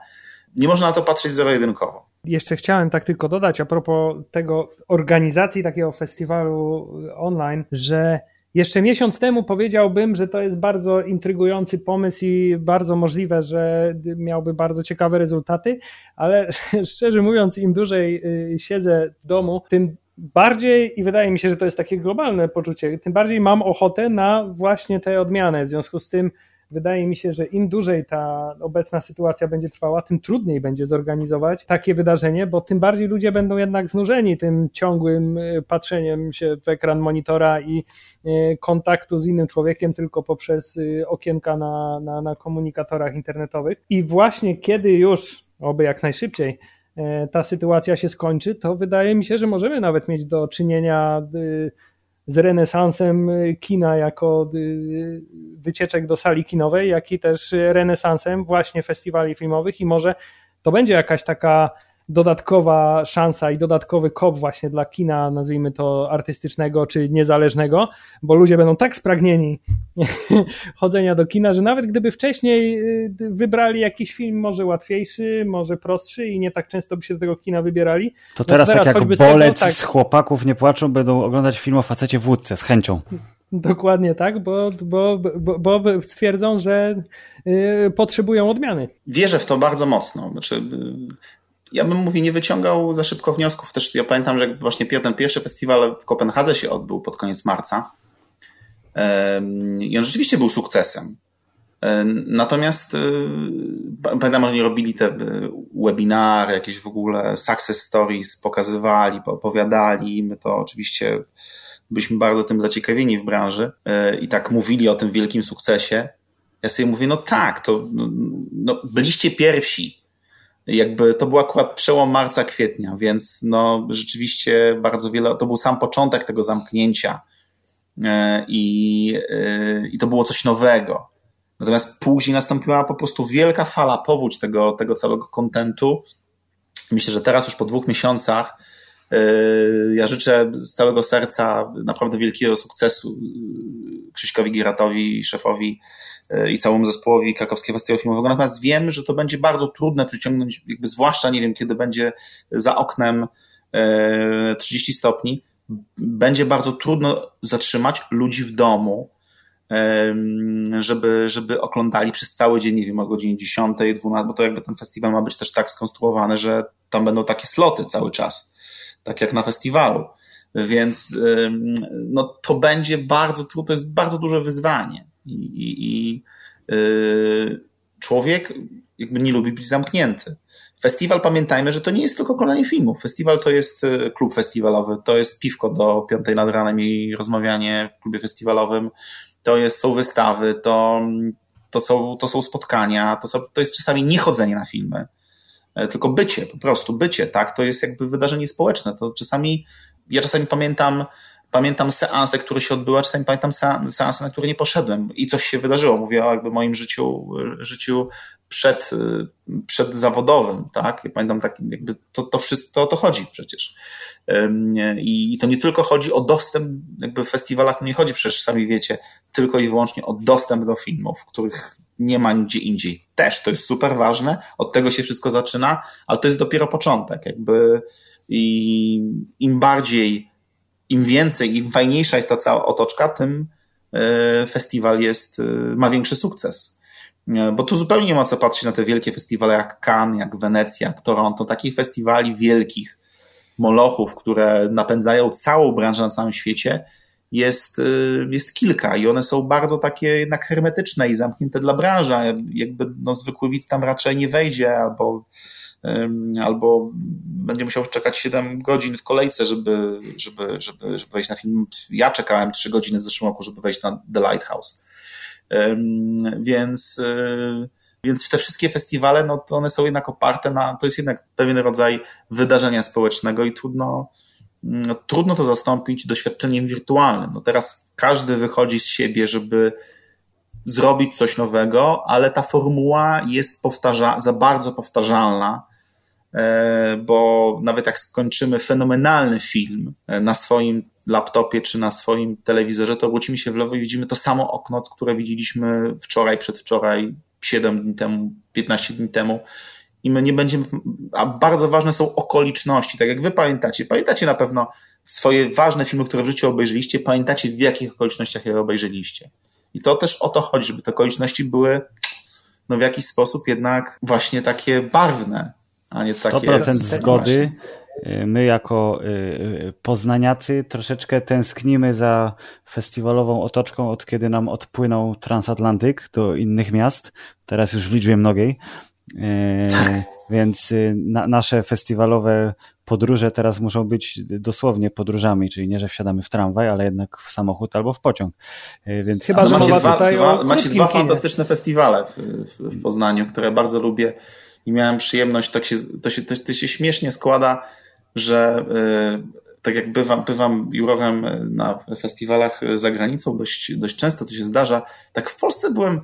Speaker 3: Nie można na to patrzeć zero-jedynkowo.
Speaker 2: Jeszcze chciałem tak tylko dodać a propos tego organizacji takiego festiwalu online, że jeszcze miesiąc temu powiedziałbym, że to jest bardzo intrygujący pomysł i bardzo możliwe, że miałby bardzo ciekawe rezultaty, ale szczerze mówiąc, im dłużej y, siedzę w domu, tym bardziej, i wydaje mi się, że to jest takie globalne poczucie, tym bardziej mam ochotę na właśnie te odmiany. W związku z tym wydaje mi się, że im dłużej ta obecna sytuacja będzie trwała, tym trudniej będzie zorganizować takie wydarzenie, bo tym bardziej ludzie będą jednak znużeni tym ciągłym e, patrzeniem się w ekran monitora i e, kontaktu z innym człowiekiem tylko poprzez e, okienka na, na, na komunikatorach internetowych. I właśnie kiedy już, oby jak najszybciej, ta sytuacja się skończy, to wydaje mi się, że możemy nawet mieć do czynienia z renesansem kina jako y, wycieczek do sali kinowej, jak i też renesansem właśnie festiwali filmowych i może to będzie jakaś taka dodatkowa szansa i dodatkowy kop właśnie dla kina, nazwijmy to artystycznego czy niezależnego, bo ludzie będą tak spragnieni chodzenia do kina, że nawet gdyby wcześniej y, wybrali jakiś film może łatwiejszy, może prostszy i nie tak często by się do tego kina wybierali.
Speaker 1: To teraz, no to teraz tak jak bolec z, tego, tak, z chłopaków nie płaczą, będą oglądać film o facecie w łódce z chęcią.
Speaker 2: Dokładnie tak, bo, bo, bo, bo stwierdzą, że y, potrzebują odmiany.
Speaker 3: Wierzę w to bardzo mocno. Znaczy, y, ja bym mówię, nie wyciągał za szybko wniosków. Też ja pamiętam, że właśnie ten pierwszy festiwal w Kopenhadze się odbył pod koniec marca. I on rzeczywiście był sukcesem. Natomiast y, pamiętam, oni robili te y, webinary, jakieś w ogóle success stories, pokazywali, opowiadali. My to oczywiście byliśmy bardzo tym zaciekawieni w branży y, i tak mówili o tym wielkim sukcesie. Ja sobie mówię, no tak, to no, no byliście pierwsi jakby to był akurat przełom marca, kwietnia, więc no rzeczywiście bardzo wiele, to był sam początek tego zamknięcia e, i, e, i to było coś nowego. Natomiast później nastąpiła po prostu wielka fala, powódź tego, tego całego kontentu. Myślę, że teraz już po dwóch miesiącach e, ja życzę z całego serca naprawdę wielkiego sukcesu Krzyśkowi Giratowi, szefowi i całemu zespołowi krakowskiego festiwalu filmowego. Natomiast wiem, że to będzie bardzo trudne przyciągnąć, jakby zwłaszcza nie wiem, kiedy będzie za oknem 30 e, stopni, będzie bardzo trudno zatrzymać ludzi w domu, żeby, żeby oglądali przez cały dzień, nie wiem, o godzinie 10, 12, bo to jakby ten festiwal ma być też tak skonstruowany, że tam będą takie sloty cały czas, tak jak na festiwalu. Więc no, to będzie bardzo trudne, to jest bardzo duże wyzwanie. I, i, yy, człowiek jakby nie lubi być zamknięty. Festiwal, pamiętajmy, że to nie jest tylko oglądanie filmów. Festiwal to jest y, klub festiwalowy, to jest piwko do piątej nad ranem i rozmawianie w klubie festiwalowym, to jest, są wystawy, to, to, są, to są spotkania, to, są, to jest czasami nie chodzenie na filmy, e, tylko bycie, po prostu bycie, tak? To jest jakby wydarzenie społeczne. To czasami, ja czasami pamiętam, Pamiętam seanse, które się odbyły, a czasami pamiętam seanse, na które nie poszedłem i coś się wydarzyło. Mówię o jakby moim życiu, życiu przed, przed zawodowym, tak? Ja pamiętam tak, jakby to, to wszystko, to, to chodzi przecież. I to nie tylko chodzi o dostęp, jakby w festiwalach nie chodzi przecież, sami wiecie, tylko i wyłącznie o dostęp do filmów, których nie ma nigdzie indziej. Też to jest super ważne, od tego się wszystko zaczyna, ale to jest dopiero początek, jakby i im bardziej im więcej, im fajniejsza jest ta cała otoczka, tym e, festiwal jest, e, ma większy sukces. E, bo tu zupełnie nie ma co patrzeć na te wielkie festiwale jak Cannes, jak Wenecja, Toronto, takich festiwali wielkich, molochów, które napędzają całą branżę na całym świecie, jest, jest kilka i one są bardzo takie jednak hermetyczne i zamknięte dla branży. Jakby no, zwykły widz tam raczej nie wejdzie albo albo będzie musiał czekać 7 godzin w kolejce, żeby, żeby, żeby, żeby wejść na film. Ja czekałem 3 godziny w zeszłym roku, żeby wejść na The Lighthouse. Więc, Więc te wszystkie festiwale, no to one są jednak oparte na, to jest jednak pewien rodzaj wydarzenia społecznego i trudno, no, trudno to zastąpić doświadczeniem wirtualnym. No teraz każdy wychodzi z siebie, żeby zrobić coś nowego, ale ta formuła jest powtarza, za bardzo powtarzalna, e, bo nawet jak skończymy fenomenalny film e, na swoim laptopie czy na swoim telewizorze, to obrócimy się w lewo i widzimy to samo okno, które widzieliśmy wczoraj, przedwczoraj, 7 dni temu, 15 dni temu. I my nie będziemy, a bardzo ważne są okoliczności, tak jak wy pamiętacie. Pamiętacie na pewno swoje ważne filmy, które w życiu obejrzeliście, pamiętacie w jakich okolicznościach je obejrzeliście. I to też o to chodzi, żeby te okoliczności były no w jakiś sposób jednak właśnie takie barwne, a nie takie...
Speaker 1: 100% zgody. My jako y, y, poznaniacy troszeczkę tęsknimy za festiwalową otoczką, od kiedy nam odpłynął transatlantyk do innych miast, teraz już w liczbie mnogiej. Y, tak. Więc na, nasze festiwalowe podróże teraz muszą być dosłownie podróżami, czyli nie, że wsiadamy w tramwaj, ale jednak w samochód albo w pociąg.
Speaker 3: Więc Chyba, że macie dwa, dwa, macie dwa fantastyczne festiwale w, w, w, Poznaniu, które bardzo lubię i miałem przyjemność, to się, to się, to, to się śmiesznie składa, że y, tak jak bywam, bywam jurorem na festiwalach za granicą dość, dość często, to się zdarza. Tak w Polsce byłem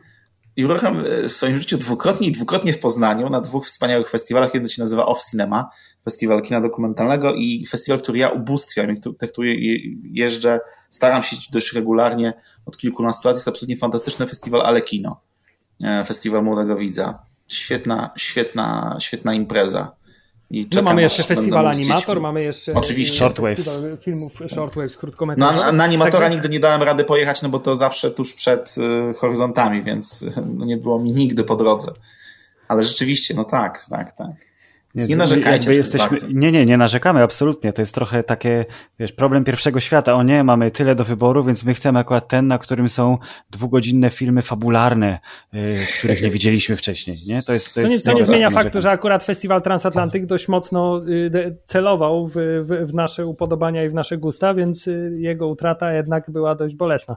Speaker 3: jurorem w swoim życiu dwukrotnie i dwukrotnie w Poznaniu na dwóch wspaniałych festiwalach. Jeden się nazywa Off Cinema, festiwal kina dokumentalnego i festiwal, który ja ubóstwiam, te, który jeżdżę, staram się dość regularnie od kilkunastu lat. Jest absolutnie fantastyczny festiwal Ale Kino, e, festiwal Młodego Widza. Świetna, świetna, świetna impreza.
Speaker 2: I no mamy jeszcze festiwal Animator, mamy jeszcze
Speaker 1: Oczywiście. Shortwaves.
Speaker 2: filmów Shortwaves, krótkometrażowych.
Speaker 3: Na, na Animatora nigdy nie dałem rady pojechać, no bo to zawsze tuż przed y, horyzontami, więc y, no nie było mi nigdy po drodze. Ale rzeczywiście, no tak, tak, tak. Nie, nie narzekajcie.
Speaker 1: Jesteśmy, nie, nie, nie narzekamy, absolutnie. To jest trochę takie, wiesz, problem pierwszego świata. O nie, mamy tyle do wyboru, więc my chcemy akurat ten, na którym są dwugodzinne filmy fabularne, yy, których nie widzieliśmy wcześniej. Nie?
Speaker 2: To, jest, to, to jest, nie, to nie zmienia faktu, że akurat Festiwal Transatlantyk dość mocno y, celował w, w, w nasze upodobania i w nasze gusta, więc y, jego utrata jednak była dość bolesna.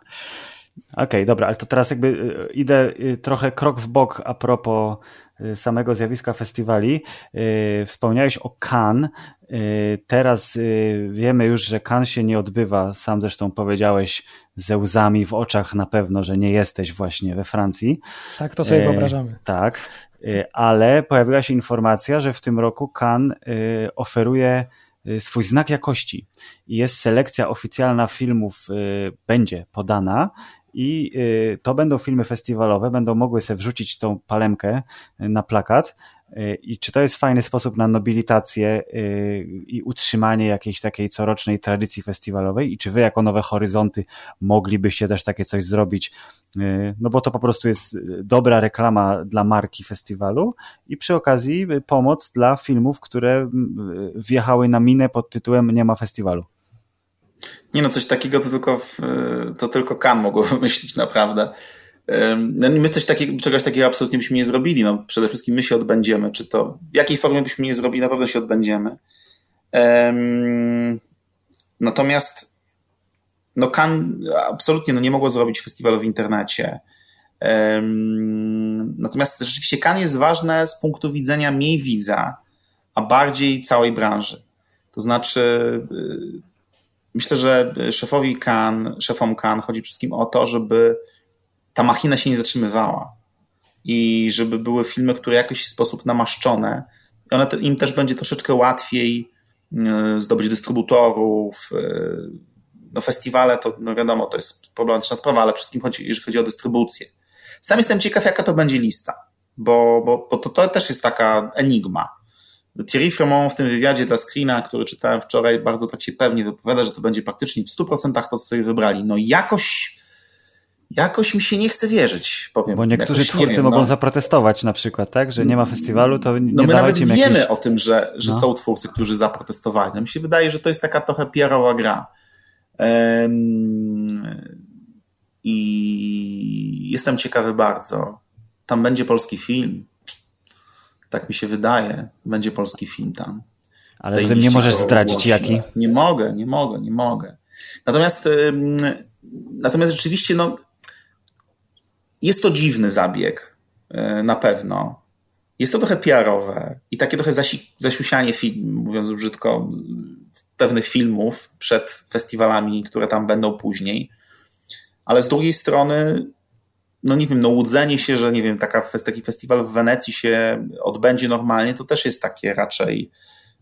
Speaker 1: Okej, okay, dobra, ale to teraz jakby y, idę trochę krok w bok a propos Y, samego zjawiska festiwali. Y, wspomniałeś o Cannes. Y, teraz wiemy już, że Cannes się nie odbywa. Sam zresztą powiedziałeś ze łzami w oczach na pewno, że nie jesteś właśnie we Francji.
Speaker 2: Tak, to sobie wyobrażamy.
Speaker 1: Tak, ale pojawiła się informacja, że w tym roku Cannes oferuje swój znak jakości i jest selekcja oficjalna filmów, będzie podana i y, to będą filmy festiwalowe, będą mogły sobie wrzucić tą palemkę y, na plakat. Y, I czy to jest fajny sposób na nobilitację i utrzymanie jakiejś takiej corocznej tradycji festiwalowej? I czy wy, jako Nowe Horyzonty, moglibyście też takie coś zrobić? No bo to po prostu jest dobra reklama dla marki festiwalu i przy okazji pomoc dla filmów, które wjechały na minę pod tytułem Nie ma festiwalu.
Speaker 3: Nie no, coś takiego to tylko, w, to tylko Kan mogło wymyślić naprawdę. No, my coś takiego, czegoś takiego absolutnie byśmy nie zrobili. No, przede wszystkim my się odbędziemy. Czy to w jakiej formie byśmy nie zrobili, na pewno się odbędziemy. Natomiast no Kan absolutnie no, nie mogło zrobić festiwalu w internecie. Natomiast rzeczywiście Kan jest ważne z punktu widzenia mniej widza, a bardziej całej branży. To znaczy y, Myślę, że szefowi Kan, szefom Kan chodzi wszystkim o to, żeby ta machina się nie zatrzymywała i żeby były filmy, które w jakiś sposób namaszczone. I one, im też będzie troszeczkę łatwiej e, zdobyć dystrybutorów. E, no festiwale to, no wiadomo, to jest problematyczna sprawa, ale wszystkim chodzi, jeżeli chodzi o dystrybucję. Sam jestem ciekaw, jaka to będzie lista, bo, bo, bo to, to też jest taka enigma. Thierry Fremont w tym wywiadzie dla Screena, który czytałem wczoraj, bardzo tak się pewnie wypowiada, że to będzie praktycznie w 100% to, co sobie wybrali. No jakoś, jakoś mi się nie chce wierzyć, powiem.
Speaker 1: Bo niektórzy jakoś, twórcy wiem, mogą no. zaprotestować na przykład, tak? Że nie ma festiwalu, to nie
Speaker 3: No my nawet wiemy jakiejś... o tym, że, że no. są twórcy, którzy zaprotestowali. No mi się wydaje, że to jest taka trochę PR-owa gra. Um, I jestem ciekawy bardzo. Tam będzie polski film tak mi się wydaje, będzie polski film tam.
Speaker 1: Ale nie możesz zdradzić jaki?
Speaker 3: Nie mogę, nie mogę, nie mogę. Natomiast, natomiast rzeczywiście, no, jest to dziwny zabieg. na pewno. Jest to trochę PR-owe i takie trochę zasi zasiusianie, film, mówiąc brzydko, pewnych filmów przed festiwalami, które tam będą później. Ale z drugiej strony, no nie wiem, no łudzenie się, że nie wiem, taka, taki festiwal w Wenecji się odbędzie normalnie, to też jest takie raczej,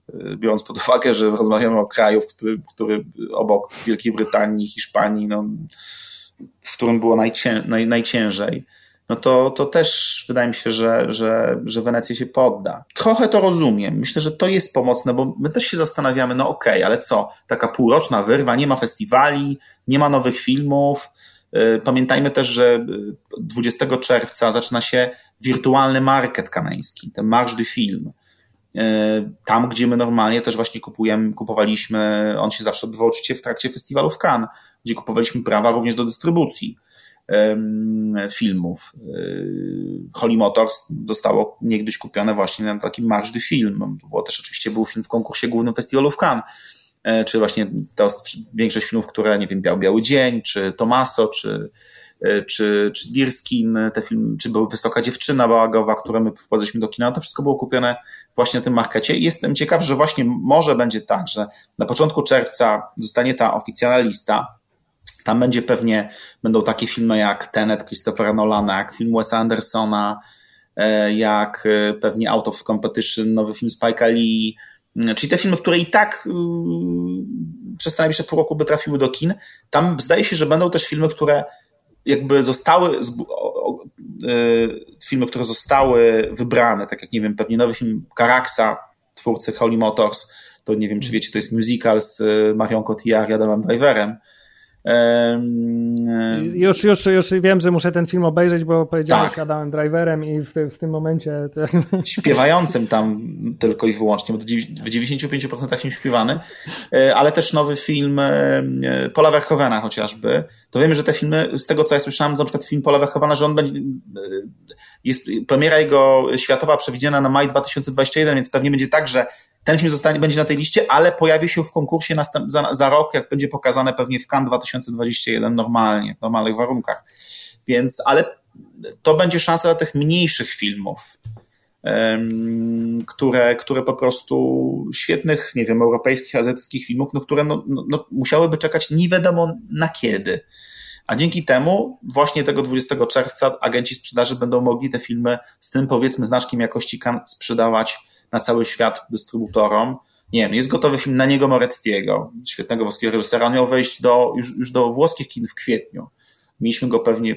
Speaker 3: y, biorąc pod uwagę, że rozmawiamy o kraju, w który, który obok Wielkiej Brytanii, Hiszpanii, no, w którym było najcię, naj, najciężej no to, to też wydaje mi się, że, że, że Wenecja się podda. Trochę to rozumiem. Myślę, że to jest pomocne, bo my też się zastanawiamy, no okej, okay, ale co? Taka półroczna wyrwa, nie ma festiwali, nie ma nowych filmów. Y, pamiętajmy też, że 20 y, czerwca zaczyna się wirtualny market kanański, ten March du Film. Y, tam, gdzie my normalnie też właśnie kupujemy, kupowaliśmy, on się zawsze odbywał oczywiście w trakcie festiwalu w Cannes, gdzie kupowaliśmy prawa również do dystrybucji filmów. Holly Motors zostało niegdyś kupione właśnie na takim March du Film. Było też oczywiście był film w konkursie głównym festiwalu w Cannes e, czy właśnie to większość filmów, które, nie wiem, Biał Biały Dzień, czy Tomaso, czy, e, czy, czy Dirskin, te filmy, czy była Wysoka Dziewczyna Bałagowa, które my wprowadziliśmy do kina, to wszystko było kupione właśnie na tym markecie. Jestem ciekaw, że właśnie może będzie tak, że na początku czerwca zostanie ta oficjalna lista, tam będzie pewnie, będą takie filmy jak Tenet Christophera Nolana, jak film Wesa Andersona, e, jak e, pewnie Out of Competition, nowy film Spike'a Lee, czyli te filmy, które i tak yy, przez te pół roku by trafiły do kin. Tam zdaje się, że będą też filmy, które jakby zostały, yy, filmy, które zostały wybrane, tak jak nie wiem, pewnie nowy film Karaksa, twórcy Holy Motors, to nie wiem, czy wiecie, to jest musical z Marion Cotillard i Adamem Driverem,
Speaker 2: już, już, już wiem, że muszę ten film obejrzeć, bo powiedziałeś tak. Adamem Driverem i w, w tym momencie...
Speaker 3: Śpiewającym tam tylko i wyłącznie, bo w 95% film śpiewany, e, ale też nowy film e, Paula Verhoevena chociażby. To wiemy, że te filmy, z tego co ja słyszałem, na przykład film Paula Verhoevena, że on będzie... E, jest premiera jego światowa przewidziana na maj 2021, więc pewnie będzie tak, że ten film zostanie, będzie na tej liście, ale pojawi się w konkursie następ, za, za rok, jak będzie pokazane pewnie w Cannes 2021 normalnie, w normalnych warunkach. Więc, ale to będzie szansa dla tych mniejszych filmów, um, które, które po prostu świetnych, nie wiem, europejskich, azjatyckich filmów, no, które no, no, no, musiałyby czekać nie wiadomo na kiedy. A dzięki temu właśnie tego 20 czerwca agenci sprzedaży będą mogli te filmy z tym powiedzmy znaczkiem jakości sprzedawać na cały świat dystrybutorom. Nie wiem, jest gotowy film na niego Morettiego, świetnego włoskiego reżysera. On miał wejść do, już, już do włoskich kin w kwietniu. Mieliśmy go pewnie,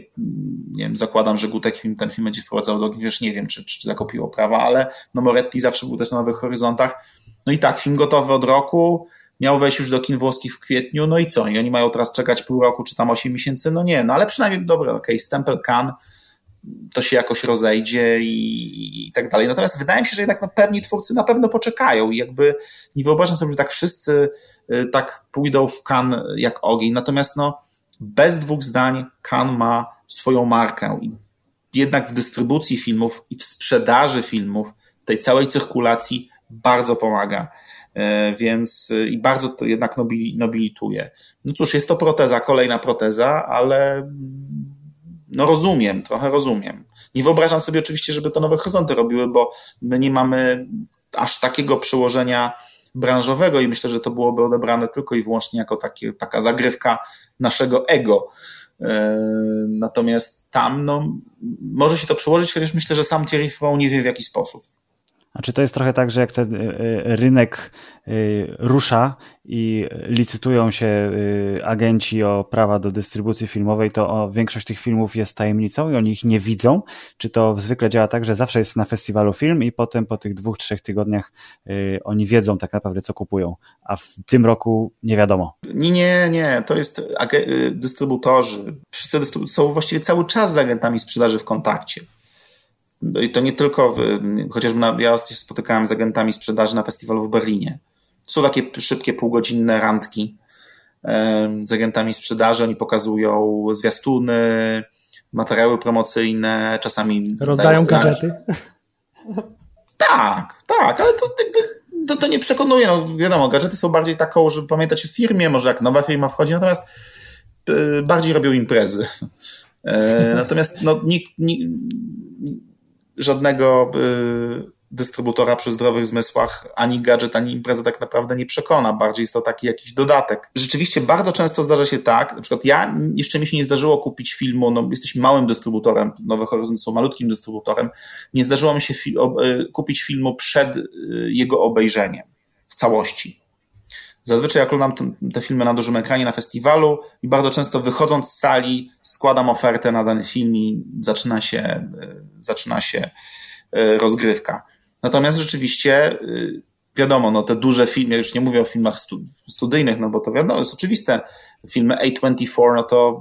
Speaker 3: nie wiem, zakładam, że Gutek film, ten film będzie wprowadzał do wiesz, nie wiem, czy, czy zakopiło prawa, ale no Moretti zawsze był też na Nowych Horyzontach. No i tak, film gotowy od roku, miał wejść już do kin włoskich w kwietniu, no i co? I oni mają teraz czekać pół roku, czy tam osiem miesięcy? No nie, no ale przynajmniej, dobra, okej, okay, stempel Can, to się jakoś rozejdzie i, i, tak dalej. Natomiast wydaje mi się, że jednak no, pewni twórcy na pewno poczekają i jakby nie wyobrażam sobie, że tak wszyscy y, tak pójdą w kan jak ogień. Natomiast no, bez dwóch zdań kan ma swoją markę i jednak w dystrybucji filmów i w sprzedaży filmów, w tej całej cyrkulacji bardzo pomaga. Y, więc y, i bardzo to jednak nobilituje. No cóż, jest to proteza, kolejna proteza, ale no rozumiem, trochę rozumiem. Nie wyobrażam sobie oczywiście, żeby to nowe horyzonty robiły, bo my nie mamy aż takiego przełożenia branżowego i myślę, że to byłoby odebrane tylko i wyłącznie jako takie, taka zagrywka naszego ego. E, natomiast tam no, może się to przełożyć, chociaż myślę, że sam Thierry nie wie w jaki sposób.
Speaker 1: A czy to jest trochę tak, że jak ten e, e, rynek e, rusza i licytują się agenci o prawa do dystrybucji filmowej, to większość tych filmów jest tajemnicą i oni ich nie widzą? Czy to zwykle działa tak, że zawsze jest na festiwalu film i potem po tych dwóch, trzech tygodniach oni wiedzą tak naprawdę, co kupują, a w tym roku nie wiadomo?
Speaker 3: Nie, nie, nie. To jest dystrybutorzy. Wszyscy dystrybutorzy są właściwie cały czas z agentami sprzedaży w kontakcie. No I to nie tylko, chociażby na, ja się spotykałem z agentami sprzedaży na festiwalu w Berlinie. Są takie szybkie, półgodzinne randki z agentami sprzedaży. Oni pokazują zwiastuny, materiały promocyjne, czasami.
Speaker 2: Rozdają gadżety.
Speaker 3: Tak, tak, ale to to, to nie przekonuje. No, wiadomo, gadżety są bardziej taką, żeby pamiętać o firmie, może jak nowa firma wchodzi, natomiast y, bardziej robią imprezy. E, natomiast no, nikt, nikt, żadnego dystrybutora przy zdrowych zmysłach ani gadżet, ani impreza tak naprawdę nie przekona. Bardziej jest to taki jakiś dodatek. Rzeczywiście bardzo często zdarza się tak, na przykład ja, jeszcze mi się nie zdarzyło kupić filmu, no jesteśmy małym dystrybutorem, Nowe Horyzonty są malutkim dystrybutorem, nie zdarzyło mi się fi kupić filmu przed jego obejrzeniem w całości. Zazwyczaj jak oglądam te filmy na dużym ekranie na festiwalu i bardzo często wychodząc z sali składam ofertę na dany film i zaczyna się, e, zaczyna się e, rozgrywka. Natomiast rzeczywiście e, wiadomo, no te duże filmy, ja już nie mówię o filmach studyjnych, no bo to wiadomo, jest oczywiste, filmy A24, no to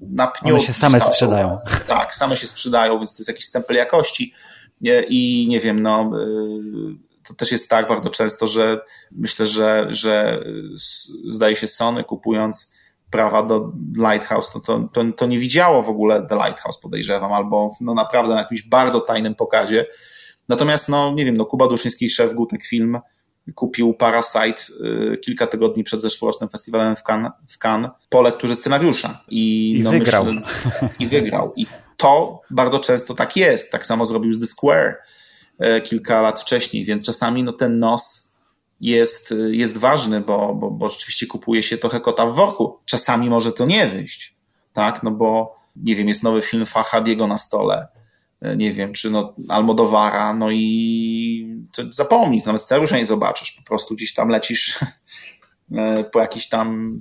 Speaker 3: na pniu...
Speaker 1: One się same sprzedają.
Speaker 3: Tak, same się sprzedają, więc to jest jakiś stempel jakości i nie wiem, no to też jest tak bardzo często, że myślę, że, że zdaje się Sony kupując prawa do Lighthouse, no to, to, to nie widziało w ogóle The Lighthouse, podejrzewam, albo no naprawdę na jakimś bardzo tajnym pokazie. Natomiast, no nie wiem, no Kuba Duszyński, szef Gutek Film, kupił Parasite y, kilka tygodni przed zeszłorocznym festiwalem w Cannes, w Cannes po lekturze scenariusza.
Speaker 1: I, I no, wygrał.
Speaker 3: Myślę, I wygrał. I to bardzo często tak jest. Tak samo zrobił z The Square kilka lat wcześniej, więc czasami no, ten nos jest, e, jest ważny, bo, bo, bo rzeczywiście kupuje się trochę kota w worku. Czasami może to nie wyjść, tak, no bo nie wiem, jest nowy film Fahadiego na stole, e, nie wiem, czy no Almodowara, no i zapomnij, nawet scenariusza nie zobaczysz, po prostu gdzieś tam lecisz po jakichś tam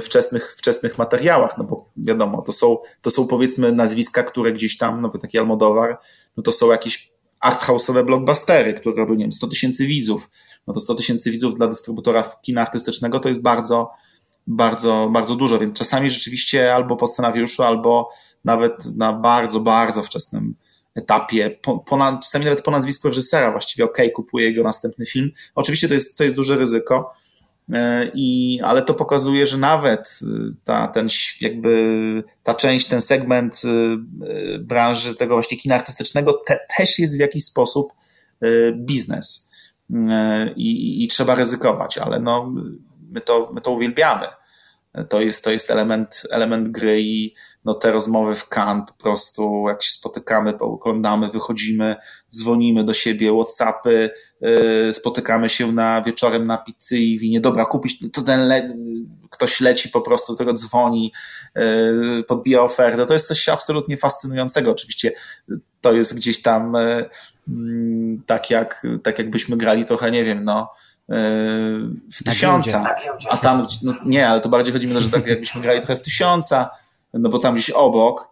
Speaker 3: wczesnych, wczesnych materiałach, no bo wiadomo, to są, to są powiedzmy nazwiska, które gdzieś tam, no taki Almodowar, no to są jakieś arthouse'owe blockbustery, które robią, nie wiem, 100 tysięcy widzów. No to 100 tysięcy widzów dla dystrybutora kina artystycznego to jest bardzo, bardzo, bardzo dużo, więc czasami rzeczywiście albo po scenariuszu, albo nawet na bardzo, bardzo wczesnym etapie, po, po, czasami nawet po nazwisku reżysera właściwie, ok, kupuje jego następny film. Oczywiście to jest, to jest duże ryzyko, I, ale to pokazuje, że nawet y, ta, ten, jakby, ta część, ten segment y, y, branży tego właśnie kina artystycznego te, też jest w jakiś sposób biznes. I, i, trzeba ryzykować, ale no, my, to, my to uwielbiamy. To jest, to jest element, element gry i no, te rozmowy w Cannes po prostu, jak się spotykamy, oglądamy, wychodzimy, dzwonimy do siebie, Whatsappy, spotykamy się na wieczorem na pizzy i winie, dobra, kupić, to ten le ktoś leci po prostu, tego dzwoni, yy, podbija ofertę. To jest coś absolutnie fascynującego. Oczywiście to jest gdzieś tam yy, tak, jak, tak jakbyśmy grali trochę, nie wiem, no, w tysiąca, a tam, no nie, ale to bardziej chodzi mi o to, że tak jakbyśmy grali trochę w tysiąca, no bo tam gdzieś obok,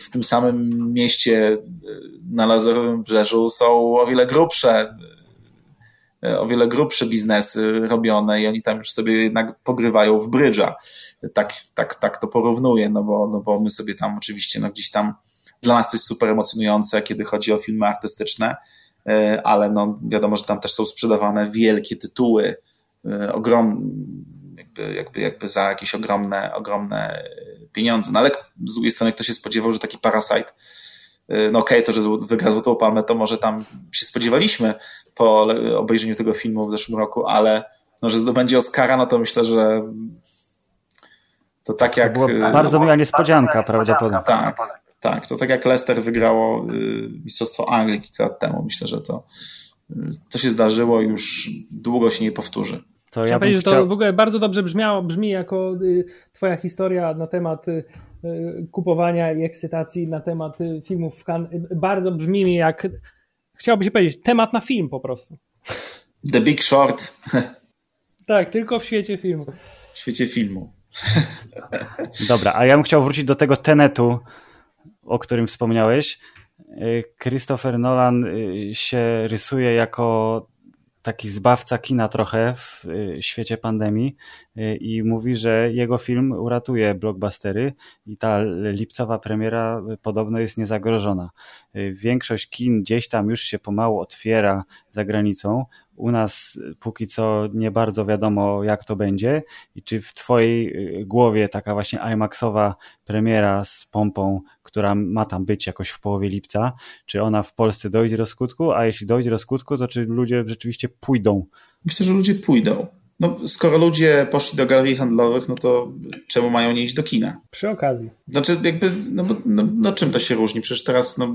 Speaker 3: w tym samym mieście na Lazarowym Brzeżu są o wiele grubsze, o wiele grubsze biznesy robione i oni tam już sobie jednak pogrywają w brydża. Tak, tak, tak to porównuję, no bo, no bo my sobie tam oczywiście, no gdzieś tam dla nas to jest super emocjonujące, kiedy chodzi o filmy artystyczne, ale no wiadomo, że tam też są sprzedawane wielkie tytuły, ogromne, jakby, jakby, jakby za jakieś ogromne, ogromne pieniądze. No ale z drugiej strony ktoś się spodziewał, że taki Parasite, e, no okej, okay, to, że wygra Złotą Palmę, to może tam się spodziewaliśmy po obejrzeniu tego filmu w zeszłym roku, ale no, że zdobędzie Oscara, no to myślę, że to tak jak...
Speaker 1: To była bardzo miła niespodzianka prawdopodobnie.
Speaker 3: Tak, tak, to tak jak Leicester wygrało y, Mistrzostwo Anglii kilka lat temu. Myślę, że to, y, to się zdarzyło i już długo się nie powtórzy.
Speaker 2: To ja powiedzieć, chciał... że to w ogóle bardzo dobrze brzmiało, brzmi jako y, twoja historia na temat kupowania i ekscytacji na temat filmów w Cannes. Bardzo brzmi mi jak, chciałoby się powiedzieć, temat na film po prostu.
Speaker 3: The Big Short.
Speaker 2: Tak, tylko w świecie filmu.
Speaker 3: W świecie filmu.
Speaker 1: Dobra, a ja bym chciał wrócić do tego Tenetu, o którym wspomniałeś. Y, Christopher Nolan y, się rysuje jako taki zbawca kina trochę w y, świecie pandemii i mówi, że jego film uratuje blockbustery i ta lipcowa premiera podobno jest niezagrożona. Większość kin gdzieś tam już się pomału otwiera za granicą. U nas póki co nie bardzo wiadomo, jak to będzie i czy w Twojej głowie taka właśnie IMAXowa premiera z pompą która ma tam być jakoś w połowie lipca, czy ona w Polsce dojdzie do skutku, a jeśli dojdzie do skutku, to czy ludzie rzeczywiście pójdą?
Speaker 3: Myślę, że ludzie pójdą. No, skoro ludzie poszli do galerii handlowych, no to czemu mają nie iść do kina?
Speaker 2: Przy okazji.
Speaker 3: Znaczy, jakby, no, no, no czym to się różni? Przecież teraz no,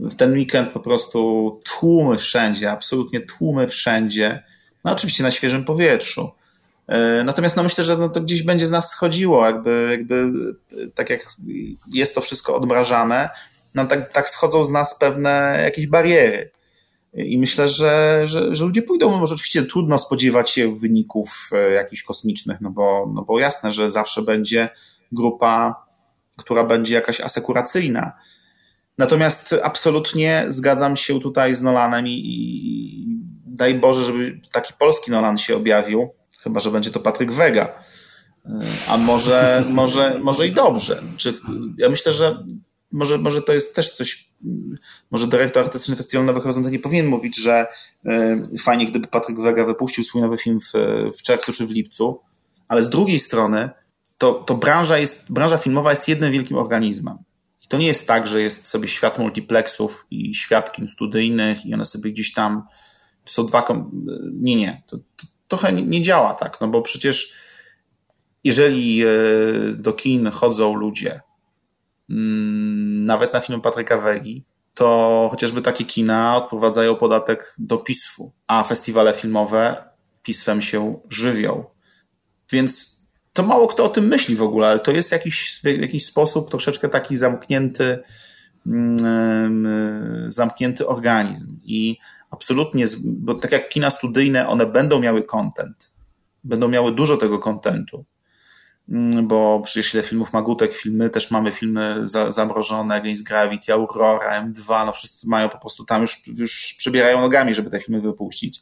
Speaker 3: w ten weekend po prostu tłumy wszędzie, absolutnie tłumy wszędzie. No oczywiście na świeżym powietrzu. E, natomiast no myślę, że no to gdzieś będzie z nas schodziło, jakby, jakby tak jak jest to wszystko odmrażane, no tak, tak schodzą z nas pewne jakieś bariery. I myślę, że, że, że ludzie pójdą. Może oczywiście trudno spodziewać się wyników e, jakichś kosmicznych, no bo, no bo jasne, że zawsze będzie grupa, która będzie jakaś asekuracyjna. Natomiast absolutnie zgadzam się tutaj z Nolanem i, i daj Boże, żeby taki polski Nolan się objawił, chyba że będzie to Patryk Wega. E, a może, może, może i dobrze. Czy, ja myślę, że może, może to jest też coś, może dyrektor artystyczny Festiwalu Nowych Horyzontów nie powinien mówić, że y, fajnie, gdyby Patryk Wega wypuścił swój nowy film w, w czerwcu czy w lipcu, ale z drugiej strony to, to branża, jest, branża filmowa jest jednym wielkim organizmem. I to nie jest tak, że jest sobie świat multiplexów i świat kin studyjnych i one sobie gdzieś tam są dwa. Nie, nie. To, to trochę nie, nie działa tak, no bo przecież jeżeli y, do kin chodzą ludzie, nawet na film Patryka Wegi, to chociażby takie kina odprowadzają podatek do PISF-u, a festiwale filmowe PISF-em się żywią. Więc to mało kto o tym myśli w ogóle, ale to jest jakiś, w jakiś sposób troszeczkę taki zamknięty, mm, zamknięty organizm. I absolutnie, bo tak jak kina studyjne, one będą miały content, będą miały dużo tego kontentu, Mm, bo przecież ile filmów Magutek, filmy, też mamy filmy za, zamrożone, Against Gravity, Aurora, M2, no wszyscy mają po prostu tam już, już przebierają nogami, żeby te filmy wypuścić.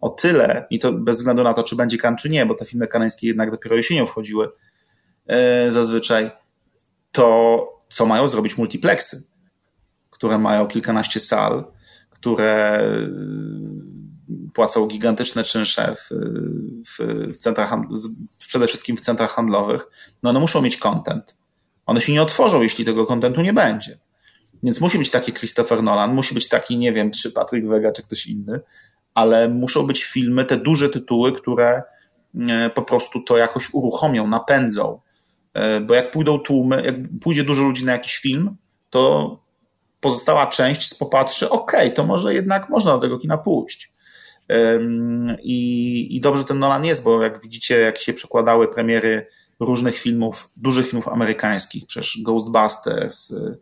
Speaker 3: O tyle, i to bez względu na to, czy będzie kan, czy nie, bo te filmy kanańskie jednak dopiero jesienią wchodziły yy, zazwyczaj, to co mają zrobić multiplexy, które mają kilkanaście sal, które płacą gigantyczne czynsze w, w, w centrach, przede wszystkim w centrach handlowych, no one muszą mieć content. One się nie otworzą, jeśli tego kontentu nie będzie. Więc musi być taki Christopher Nolan, musi być taki, nie wiem, czy Patryk Wega, czy ktoś inny, ale muszą być filmy, te duże tytuły, które e, po prostu to jakoś uruchomią, napędzą. E, bo jak pójdą tłumy, jak pójdzie dużo ludzi na jakiś film, to pozostała część popatrzy, okej, okay, to może jednak można do tego kina pójść. I, I dobrze ten Nolan jest, bo jak widzicie, jak się przekładały premiery różnych filmów, dużych filmów amerykańskich, przecież Ghostbusters, y,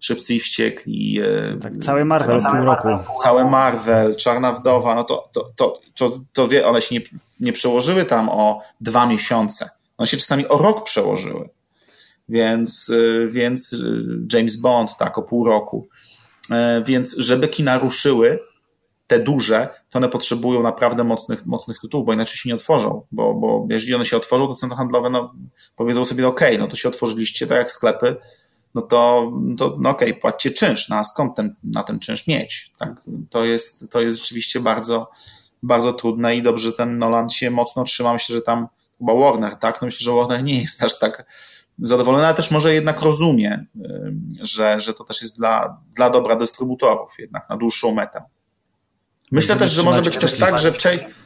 Speaker 3: Szybcy i Wściekli.
Speaker 1: Y, tak, cały Marvel tym roku.
Speaker 3: Całe Marvel, Czarna Wdowa, no to, to, to, to, to wie, one się nie, nie przełożyły tam o dwa miesiące. One się czasami o rok przełożyły. Więc, y, więc James Bond, tak, o pół roku. Więc żeby kina ruszyły, te duże, to one potrzebują naprawdę mocnych, mocnych tytułów, bo inaczej się nie otworzą, bo, bo jeżeli one się otworzą, to centra handlowe no, powiedzą sobie, ok, no to się otworzyliście, tak jak sklepy, no to, to no okej, okay, płaccie czynsz, no a skąd ten, na ten czynsz mieć? Tak? To, jest, to jest rzeczywiście bardzo, bardzo trudne i dobrze, że ten Nolan się mocno trzyma. Myślę, że tam chyba Warner, tak? No myślę, że Warner nie jest aż tak zadowolony, ale też może jednak rozumie, że, że to też jest dla, dla dobra dystrybutorów jednak na dłuższą metę. Myślę też, że może być też tak, że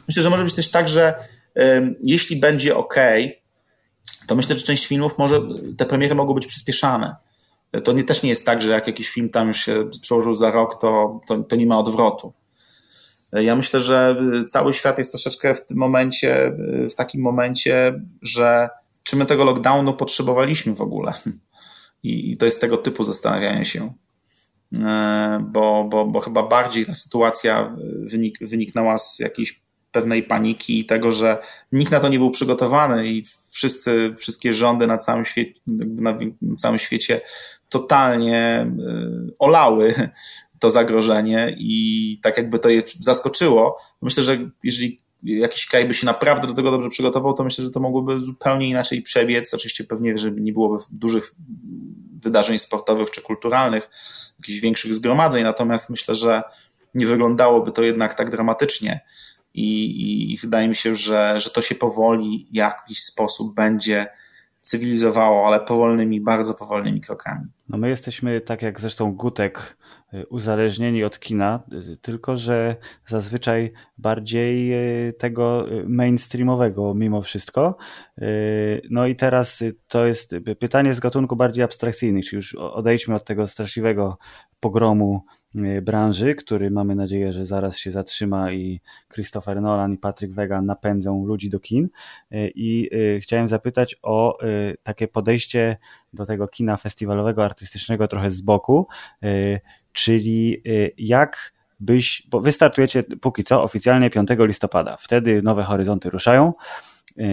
Speaker 3: myślę, że może być też tak, że um, jeśli będzie ok, to myślę, że część filmów może, te premiery mogą być przyspieszane. To nie, też nie jest tak, że jak jakiś film tam już się przełożył za rok, to, to, to nie ma odwrotu. Ja myślę, że cały świat jest troszeczkę w tym momencie, w takim momencie, że czy my tego lockdownu potrzebowaliśmy w ogóle? I, i to jest tego typu zastanawianie się. E, bo, bo, bo chyba bardziej ta sytuacja wynik, wyniknęła z jakiejś pewnej paniki i tego, że nikt na to nie był przygotowany i wszyscy, wszystkie rządy na całym świecie, na całym świecie totalnie e, olały to zagrożenie i tak jakby to je zaskoczyło. Myślę, że jeżeli jakiś kraj by się naprawdę do tego dobrze przygotował, to myślę, że to mogłoby zupełnie inaczej przebiec. Oczywiście pewnie, że nie byłoby dużych wydarzeń sportowych czy kulturalnych, jakichś większych zgromadzeń, natomiast myślę, że nie wyglądałoby to jednak tak dramatycznie. I, i wydaje mi się, że, że to się powoli w jakiś sposób będzie cywilizowało, ale powolnymi, bardzo powolnymi krokami.
Speaker 1: No my jesteśmy, tak jak zresztą Gutek uzależnieni od kina, tylko że zazwyczaj bardziej tego mainstreamowego mimo wszystko. No i teraz to jest pytanie z gatunku bardziej abstrakcyjnych, czyli już odejdźmy od tego straszliwego pogromu branży, który mamy nadzieję, że zaraz się zatrzyma i Christopher Nolan i Patrick Wega napędzą ludzi do kin. I chciałem zapytać o takie podejście do tego kina festiwalowego, artystycznego trochę z boku, czyli jak byś, bo wy startujecie póki co oficjalnie 5 listopada, wtedy Nowe Horyzonty ruszają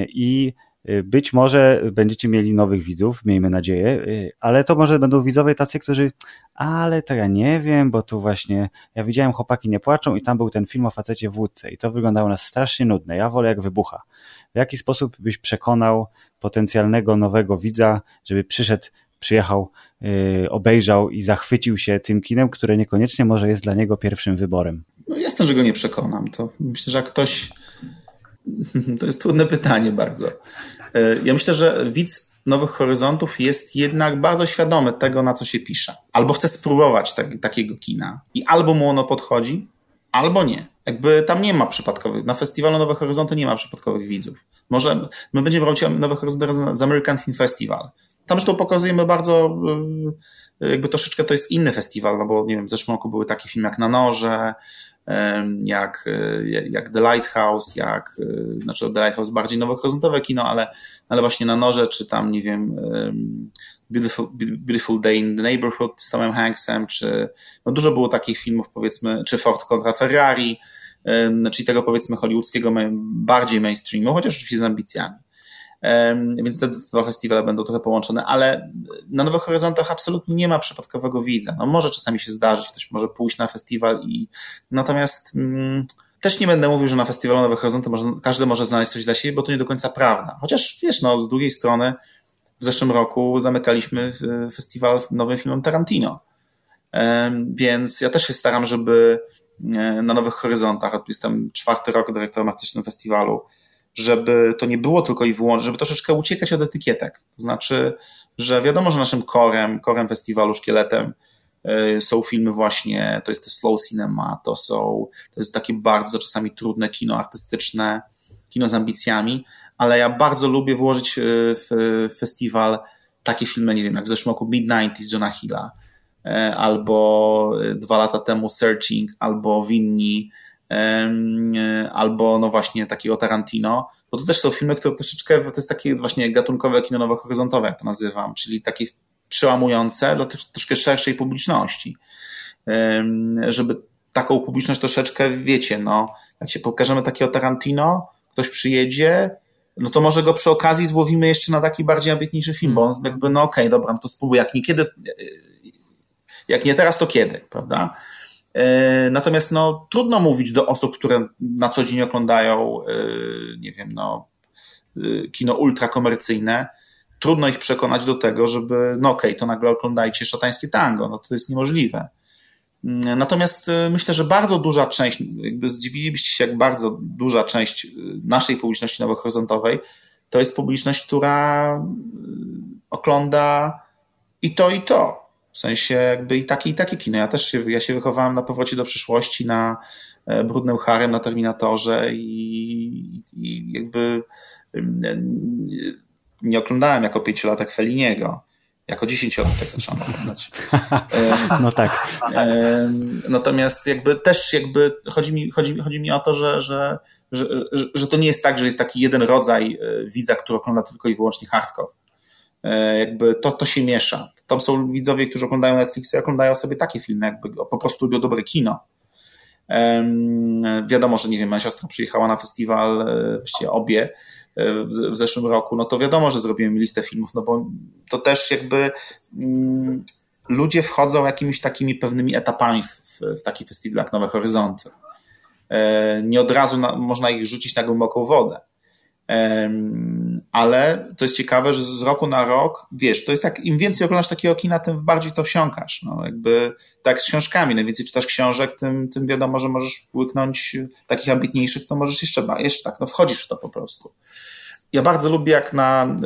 Speaker 1: i Y, być może będziecie mieli nowych widzów, miejmy nadzieję, y, ale to może będą widzowie tacy, którzy, ale to ja nie wiem, bo tu właśnie, ja widziałem Chłopaki nie płaczą i tam był ten film o facecie w łódce i to wyglądało na strasznie nudne, ja wolę jak wybucha. W jaki sposób byś przekonał potencjalnego nowego widza, żeby przyszedł, przyjechał, yy, obejrzał i zachwycił się tym kinem, które niekoniecznie może jest dla niego pierwszym wyborem?
Speaker 3: No że go nie przekonam. To myślę, że jak ktoś To jest trudne pytanie bardzo. E, ja myślę, że widz Nowych Horyzontów jest jednak bardzo świadomy tego, na co się pisze. Albo chce spróbować tak, takiego kina i albo mu ono podchodzi, albo nie. Jakby tam nie ma przypadkowych, na festiwalu Nowe Horyzonty nie ma przypadkowych widzów. Może my będziemy robić Nowe Horyzonty z American Film Festival. Tam zresztą pokazujemy bardzo, e, jakby troszeczkę to jest inny festiwal, no bo nie wiem, w zeszłym roku były takie filmy jak Na Noże, jak, e, jak The Lighthouse, jak, znaczy The Lighthouse bardziej nowohoryzontowe kino, ale, ale właśnie na noże, czy tam, nie wiem, Beautiful, Beautiful Day in the Neighborhood z Tomem Hanksem, czy no dużo było takich filmów, powiedzmy, czy Ford kontra Ferrari, czyli tego powiedzmy hollywoodzkiego bardziej mainstreamu, chociaż oczywiście z ambicjami więc te dwa festiwale będą trochę połączone, ale na Nowych Horyzontach absolutnie nie ma przypadkowego widza. No może czasami się zdarzyć, ktoś może pójść na festiwal i natomiast mm, też nie będę mówił, że na festiwalu Nowych Horyzontów może, każdy może znaleźć coś dla siebie, bo to nie do końca prawda. Chociaż wiesz, no z drugiej strony w zeszłym roku zamykaliśmy festiwal nowym filmem Tarantino. Więc ja też się staram, żeby e, na Nowych Horyzontach, jestem czwarty rok dyrektorem artystycznym festiwalu, żeby to nie było tylko i wyłącznie, żeby troszeczkę uciekać od etykietek. To znaczy, że wiadomo, że naszym korem, korem festiwalu, szkieletem y, są filmy właśnie, to jest to slow cinema, to są, to jest takie bardzo czasami trudne kino artystyczne, kino z ambicjami, ale ja bardzo lubię włożyć y, w festiwal takie filmy, nie wiem, jak w zeszłym roku Mid-90s Johna Hilla, y, albo dwa lata temu Searching, albo Winni, albo no właśnie takiego Tarantino, bo to też są filmy, które troszeczkę, to jest takie właśnie gatunkowe kino nowohoryzontowe, jak to nazywam, czyli takie przełamujące dla troszkę szerszej publiczności, żeby taką publiczność troszeczkę, wiecie, no, jak się pokażemy takiego Tarantino, ktoś przyjedzie, no to może go przy okazji złowimy jeszcze na taki bardziej ambitniejszy film, bo on jakby, no okej, okay, dobra, no to spróbuj, jak nie kiedy, jak nie teraz, to kiedy, prawda? E, natomiast no, trudno mówić do osób, które na co dzień oglądają, e, nie wiem, no, e, kino ultrakomercyjne. Trudno ich przekonać do tego, żeby, no okej, okay, to nagle oglądajcie szatańskie tango, no to jest niemożliwe. Mm, natomiast myślę, że bardzo duża część, jakby zdziwilibyście się, jak bardzo duża część naszej publiczności nowohoryzontowej to jest publiczność, która ogląda i to, i to. W sensie jakby i takie, i takie kino. Ja też się, ja się wychowałem na powrocie do przyszłości, na e, Brudnym Harem, na Terminatorze i, i jakby nie oglądałem jako pięciolatek Feliniego. Jako dziesięciolatek zacząłem oglądać.
Speaker 1: No tak.
Speaker 3: Natomiast jakby też jakby chodzi mi, chodzi, chodzi mi o to, że, że, że, że to nie jest tak, że jest taki jeden rodzaj e, widza, który ogląda tylko i wyłącznie hardcore. E, jakby to, to się miesza. Tam są widzowie, którzy oglądają Netflix i oglądają sobie takie filmy, jakby po prostu lubią dobre kino. Wiadomo, że nie wiem, moja siostra przyjechała na festiwal, e, właściwie obie e, w, zeszłym roku, no to wiadomo, że zrobiłem listę filmów, no bo to też jakby mm, ludzie wchodzą jakimiś takimi pewnymi etapami w, w taki festiwal jak Nowe Horyzonty. Nie od razu na, można ich rzucić na głęboką wodę ale to jest ciekawe, że z roku na rok, wiesz, to jest tak, im więcej oglądasz takiego kina, tym bardziej to wsiąkasz. No, jakby tak z książkami, najwięcej czytasz książek, tym, tym wiadomo, że możesz łyknąć takich ambitniejszych, to możesz jeszcze, jeszcze tak, no wchodzisz w to po prostu. Ja bardzo lubię, jak na,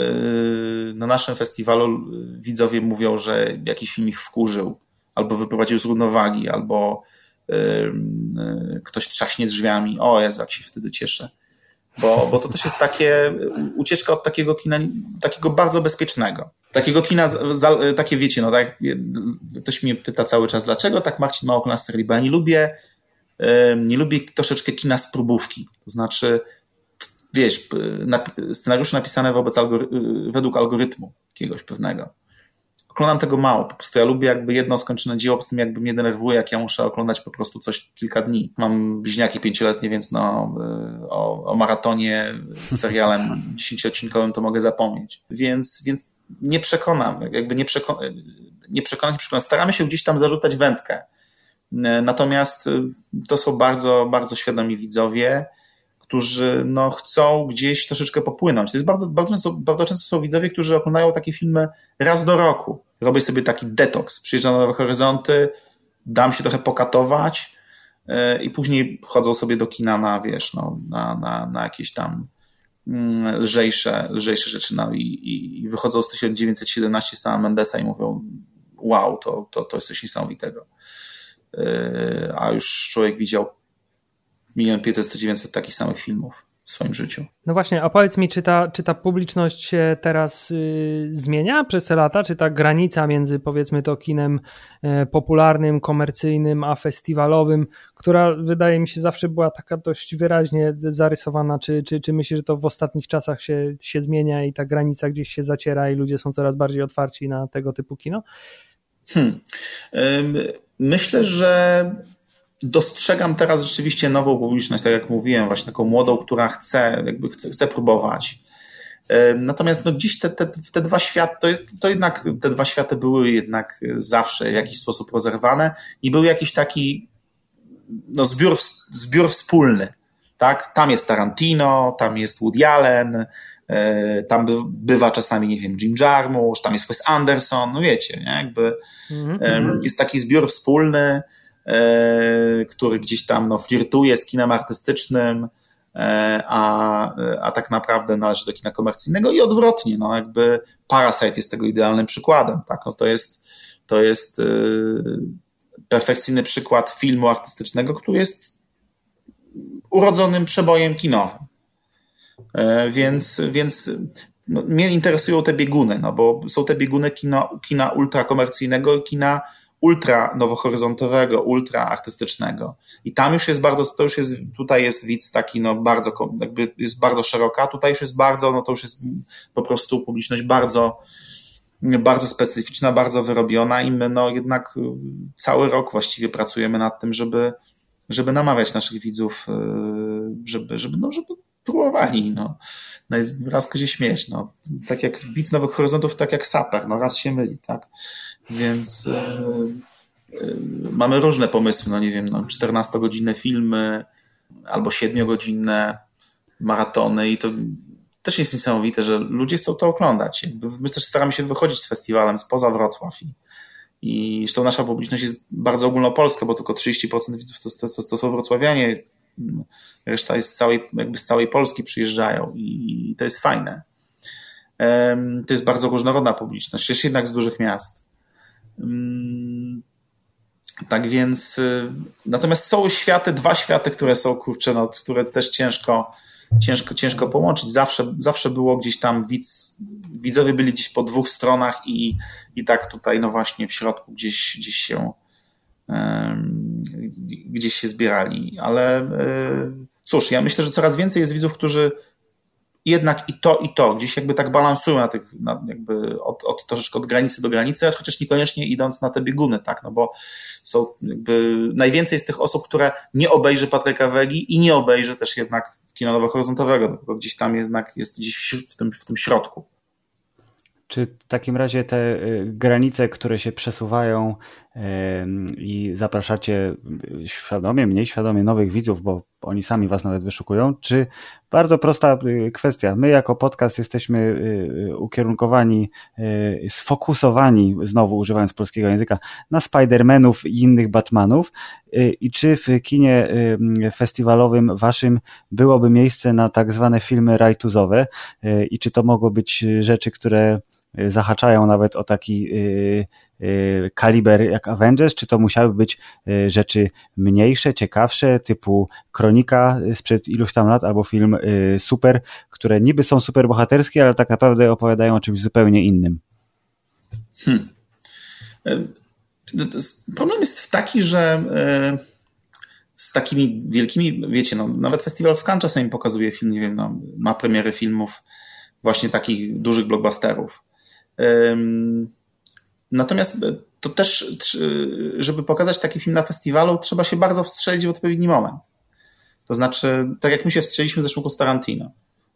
Speaker 3: y, na naszym festiwalu widzowie mówią, że jakiś film ich wkurzył, albo wyprowadził z równowagi, albo ktoś trzaśnie drzwiami. O Jezu, jak się wtedy cieszę. Bo, bo to też jest takie ucieczka od takiego kina, takiego bardzo bezpiecznego. Takiego kina, takie wiecie, no tak, ktoś mnie pyta cały czas, dlaczego tak Marcin ma oglądać serii, bo ja nie lubię, nie lubię troszeczkę kina z próbówki. To znaczy, wiesz, scenariusze napisane wobec algory według algorytmu jakiegoś pewnego oglądam tego mało. Po prostu ja lubię jakby jedno skończone dzieło, po tym jakby mnie denerwuje, jak ja muszę oglądać po prostu coś kilka dni. Mam bliźniaki pięcioletnie, więc no, y, o, o maratonie z serialem dziesięcioodcinkowym to mogę zapomnieć. Więc, więc nie przekonam, jakby nie, przeko nie przekonam, nie przekonam. Staramy się gdzieś tam zarzucać wędkę. Natomiast y, to są bardzo, bardzo świadomi widzowie, którzy no, chcą gdzieś troszeczkę popłynąć. To jest bardzo, bardzo, często, bardzo często są widzowie, którzy oglądają takie filmy raz do roku. Robię sobie taki detoks, przyjeżdżam na Nowe Horyzonty, dam się trochę pokatować yy, i później chodzą sobie do kina na, wiesz, no, na, na, na jakieś tam yy, lżejsze, lżejsze rzeczy. No, i, i, i wychodzą z 1917 sama Mendesa i mówią wow, to, to, to jest coś niesamowitego. Yy, a już człowiek widział milion 500, 100, 900 takich samych filmów w swoim życiu.
Speaker 2: No właśnie, a powiedz mi, czy ta, czy ta publiczność się teraz y, zmienia przez te lata? Czy ta granica między powiedzmy to kinem y, popularnym, komercyjnym, a festiwalowym, która wydaje mi się zawsze była taka dość wyraźnie zarysowana, czy, czy, czy myślisz, że to w ostatnich czasach się, się zmienia i ta granica gdzieś się zaciera i ludzie są coraz bardziej otwarci na tego typu kino?
Speaker 3: Hmm. Myślę, że dostrzegam teraz rzeczywiście nową publiczność, tak jak mówiłem, właśnie taką młodą, która chce, jakby chce, chce próbować. Natomiast no dziś te, te, te dwa światy, to, to jednak te dwa światy były jednak zawsze w jakiś sposób rozerwane i był jakiś taki no, zbiór, zbiór wspólny. Tak? Tam jest Tarantino, tam jest Woody Allen, e, tam bywa czasami, nie wiem, Jim Jarmusch, tam jest Wes Anderson, no wiecie, nie? Jakby mm -hmm. jest taki zbiór wspólny, który gdzieś tam no, flirtuje z kinem artystycznym, e, a, a tak naprawdę należy do kina komercyjnego i odwrotnie, no jakby Parasite jest tego idealnym przykładem, tak, no to jest, to jest e, perfekcyjny przykład filmu artystycznego, który jest urodzonym przebojem kinowym. Więc, więc no, mnie interesują te bieguny, no bo są te bieguny kina, kina ultrakomercyjnego i kina ultra nowohoryzontowego, ultra artystycznego. I tam już jest bardzo, to już jest, tutaj jest widz taki, no bardzo, jakby jest bardzo szeroka, tutaj już jest bardzo, no to już jest po prostu publiczność bardzo, bardzo specyficzna, bardzo wyrobiona i my no jednak cały rok właściwie pracujemy nad tym, żeby, żeby namawiać naszych widzów, y, żeby, żeby, no, żeby próbowali, no. no raz się śmieć, no. Tak jak widz Nowych Horyzontów, tak jak saper, no raz się myli, tak. Więc yy, yy, mamy różne pomysły, no nie wiem, no, 14-godzinne filmy albo 7-godzinne maratony i to też jest niesamowite, że ludzie chcą to oglądać. My też staramy się wychodzić z festiwalem spoza Wrocław i, i zresztą nasza publiczność jest bardzo ogólnopolska, bo tylko 30% widzów to, to, to są wrocławianie, reszta jest z całej, jakby z całej Polski przyjeżdżają i to jest fajne. To jest bardzo różnorodna publiczność, jest jednak z dużych miast. Tak więc, y, natomiast są światy, dwa światy, które są, kurczę, no, które też ciężko, ciężko, ciężko połączyć. Zawsze, zawsze było gdzieś tam widz, widzowie byli gdzieś po dwóch stronach i, i tak tutaj, no właśnie w środku gdzieś, gdzieś się, gdzieś się zbierali. Ale um, cóż, ja myślę, że coraz więcej jest widzów, którzy jednak i to, i to, gdzieś jakby tak balansują na tych, na jakby od, od troszeczkę od granicy do granicy, chociaż niekoniecznie idąc na te bieguny, tak, no bo są jakby, najwięcej jest tych osób, które nie obejrzy Patryka Wegi i nie obejrzy też jednak kino nowo-horizontowego, tylko gdzieś tam jednak jest gdzieś w tym, w tym środku.
Speaker 1: Czy w takim razie te y, granice, które się przesuwają i zapraszacie świadomie, mniej świadomie nowych widzów, bo oni sami was nawet wyszukują, czy bardzo prosta y, kwestia. My jako podcast jesteśmy y, ukierunkowani, sfokusowani, znowu używając polskiego języka, na Spider-Manów i innych Batmanów i czy w kinie festiwalowym waszym byłoby miejsce na tak zwane filmy rajtuzowe i czy to mogą być rzeczy, które zahaczają nawet o taki kaliber jak Avengers, czy to musiały być rzeczy mniejsze, ciekawsze, typu Kronika sprzed iluś tam lat, albo film Super, które niby są super bohaterskie, ale tak naprawdę opowiadają o czymś zupełnie innym. Hmm.
Speaker 3: Problem jest taki, że z takimi wielkimi, wiecie, no, nawet Festiwal w Cannes czasami pokazuje film, nie wiem, no, ma premiery filmów właśnie takich dużych blockbusterów. Natomiast to też, żeby pokazać taki film na festiwalu, trzeba się bardzo wstrzelić w odpowiedni moment. To znaczy, tak jak my się wstrzeliśmy w zeszłym z Tarantino,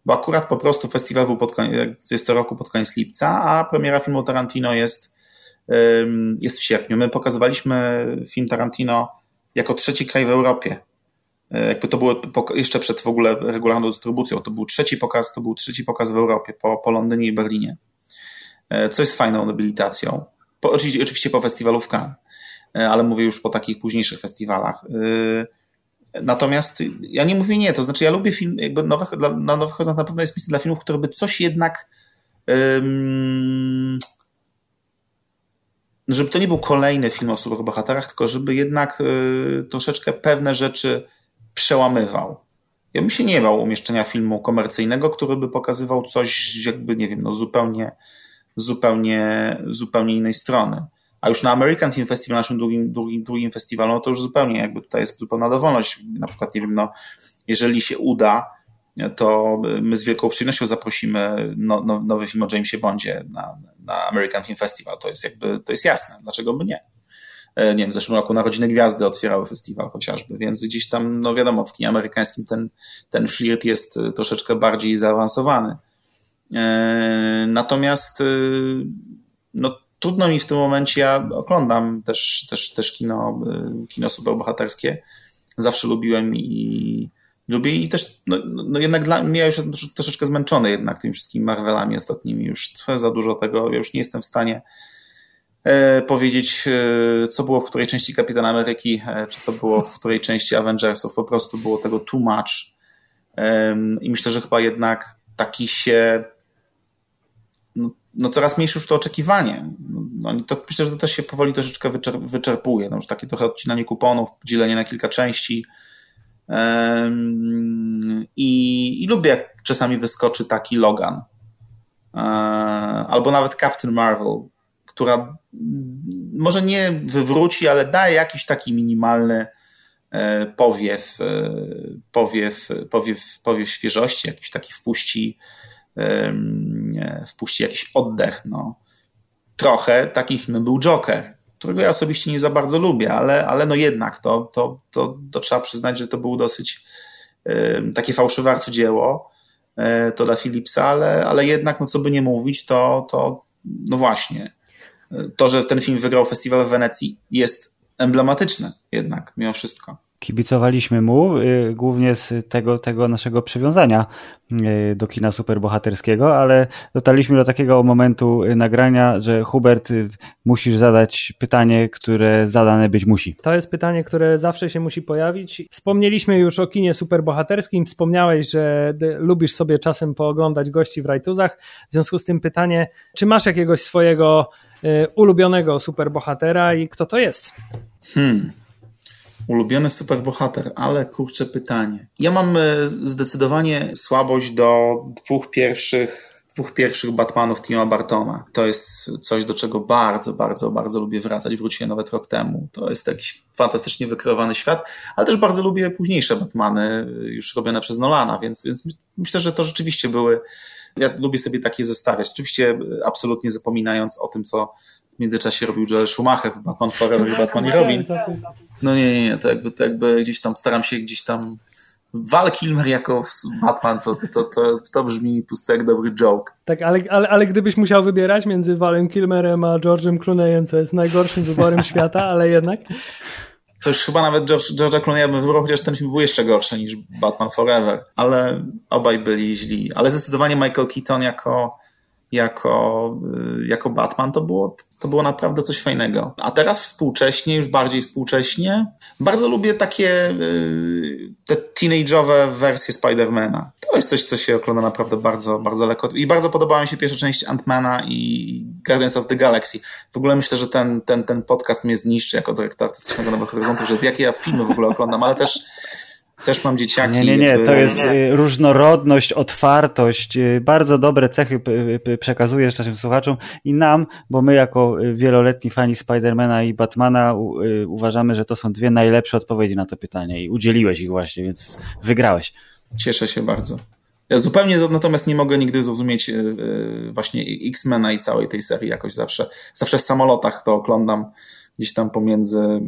Speaker 3: bo akurat po prostu festiwal był pod koniec, jest to roku pod koniec lipca, a premiera filmu Tarantino jest, jest w sierpniu. My pokazywaliśmy film Tarantino jako trzeci kraj w Europie. E, jakby to było jeszcze przed w ogóle regularną dystrybucją. To był trzeci pokaz, to był trzeci pokaz w Europie po, po Londynie i Berlinie. E, co jest fajną nobilitacją. Po, oczywiście, oczywiście po festiwalu w Cannes, e, ale mówię już po takich późniejszych festiwalach. Natomiast ja nie mówię nie, to znaczy ja lubię film, jakby nowych, dla, na Nowych Horyzont na pewno jest miejsce dla filmów, które by coś jednak um, żeby to nie był kolejny film o superbohaterach, tylko żeby jednak y, troszeczkę pewne rzeczy przełamywał. Ja bym się nie bał umieszczenia filmu komercyjnego, który by pokazywał coś jakby, nie wiem, no zupełnie, zupełnie, zupełnie innej strony. A już na American Film Festival, naszym drugim, drugim, drugim festiwalu, no to już zupełnie jakby tutaj jest zupełna dowolność. Na przykład, nie wiem, no, jeżeli się uda, to my z wielką przyjemnością zaprosimy no, no, nowy film o Jamesie Bondzie na, na American Film Festival. To jest jakby, to jest jasne. Dlaczego by nie? E, nie wiem, w zeszłym roku Narodziny Gwiazdy otwierały festiwal chociażby, więc gdzieś tam, no wiadomo, w kinie amerykańskim ten, ten flirt jest e, troszeczkę bardziej zaawansowany. E, natomiast no, trudno mi w tym momencie, ja oglądam też, też, też kino, kino superbohaterskie. Zawsze lubiłem i lubię i też, no, no jednak dla mnie, ja już jestem troszeczkę zmęczony jednak tymi wszystkimi Marvelami ostatnimi, już za dużo tego, ja już nie jestem w stanie e, powiedzieć, e, co było w której części Kapitana Ameryki, e, czy co było w której części Avengersów, po prostu było tego too much. I myślę, że chyba jednak taki się no, no coraz mniejsze już to oczekiwanie. No, to myślę, że to też się powoli troszeczkę wyczer wyczerpuje. No już takie trochę odcinanie kuponów, dzielenie na kilka części, i, I, lubię, jak czasami wyskoczy taki Logan. E, albo nawet Captain Marvel, która może nie wywróci, ale daje jakiś taki minimalny e, powiew, e, powiew, powiew, powiew świeżości, jakiś taki wpuści, wpuści jakiś oddech. No. Trochę takim filmem był Joker, którego ja osobiście nie za bardzo lubię, ale, ale no jednak to, to, to, to trzeba przyznać, że to było dosyć takie fałszywe arcydzieło y, to dla Philipsa, ale, ale jednak, no co by nie mówić, to, to no właśnie, to, że ten film wygrał festiwal w Wenecji jest emblematyczne jednak, mimo wszystko
Speaker 1: kibicowaliśmy mu, y, głównie z tego, tego naszego przywiązania y, do kina superbohaterskiego, ale dotarliśmy do takiego momentu y, nagrania, że Hubert, musisz zadać pytanie, które zadane być musi.
Speaker 2: To jest pytanie, które zawsze się musi pojawić. Wspomnieliśmy już o kinie superbohaterskim, wspomniałeś, że lubisz sobie czasem pooglądać gości w rajtuzach, w związku z tym pytanie, czy masz jakiegoś swojego ulubionego superbohatera i kto to jest?
Speaker 3: Hmm. Ulubiony superbohater, ale kurczę pytanie. Ja mam e, zdecydowanie słabość do dwóch pierwszych dwóch pierwszych Batmanów Tima Bartona. To jest coś, do czego bardzo, bardzo, bardzo lubię wracać. Wróciłem nawet rok temu. To jest jakiś fantastycznie wykreowany świat, ale też bardzo lubię późniejsze Batmany, e, już robione przez Nolana, więc, więc myślę, że to rzeczywiście były. Ja lubię sobie takie zestawiać. Oczywiście e, absolutnie zapominając o tym, co w międzyczasie robił Joel Schumacher w Batman Forever i Batman i Robin. No nie, nie, nie, to jakby, to jakby gdzieś tam staram się gdzieś tam Val Kilmer jako Batman, to, to, to, to brzmi pusty jak dobry joke.
Speaker 2: Tak, ale, ale, ale gdybyś musiał wybierać między Valem Kilmerem a George'em Clooneyem, co jest najgorszym wyborem świata, ale jednak...
Speaker 3: To już chyba nawet George, George'a Clooney'a bym wybrał, chociaż ten film był jeszcze gorszy niż Batman Forever, ale obaj byli źli. Ale zdecydowanie Michael Keaton jako jako, y, jako Batman, to było, to było naprawdę coś fajnego. A teraz współcześnie, już bardziej współcześnie, bardzo lubię takie, y, te teenage'owe wersje Spidermana. To jest coś, co się ogląda naprawdę bardzo, bardzo lekko. I bardzo podobała mi się pierwsza część Ant-Mana i Guardians of the Galaxy. W ogóle myślę, że ten, ten, ten podcast mnie zniszczy jako dyrektor artystycznego Nowych Horyzontów, że jakie ja filmy w ogóle oglądam, ale też też mam dzieciaki.
Speaker 1: Nie, nie, nie, to jest y, różnorodność, otwartość, y, bardzo dobre cechy przekazujesz naszym słuchaczom i nam, bo my jako y, wieloletni fani Spidermana i Batmana uważamy, że to są dwie najlepsze odpowiedzi na to pytanie i udzieliłeś ich właśnie, więc wygrałeś.
Speaker 3: Cieszę się bardzo. Ja zupełnie natomiast nie mogę nigdy zrozumieć właśnie X-Mena i całej tej serii jakoś zawsze. Zawsze w samolotach to oglądam gdzieś tam pomiędzy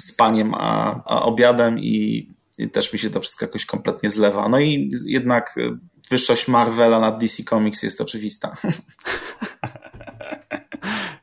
Speaker 3: spaniem a, a obiadem i też mi się to wszystko jakoś kompletnie zlewa. No i jednak y, wyższość Marvela nad DC Comics jest oczywista.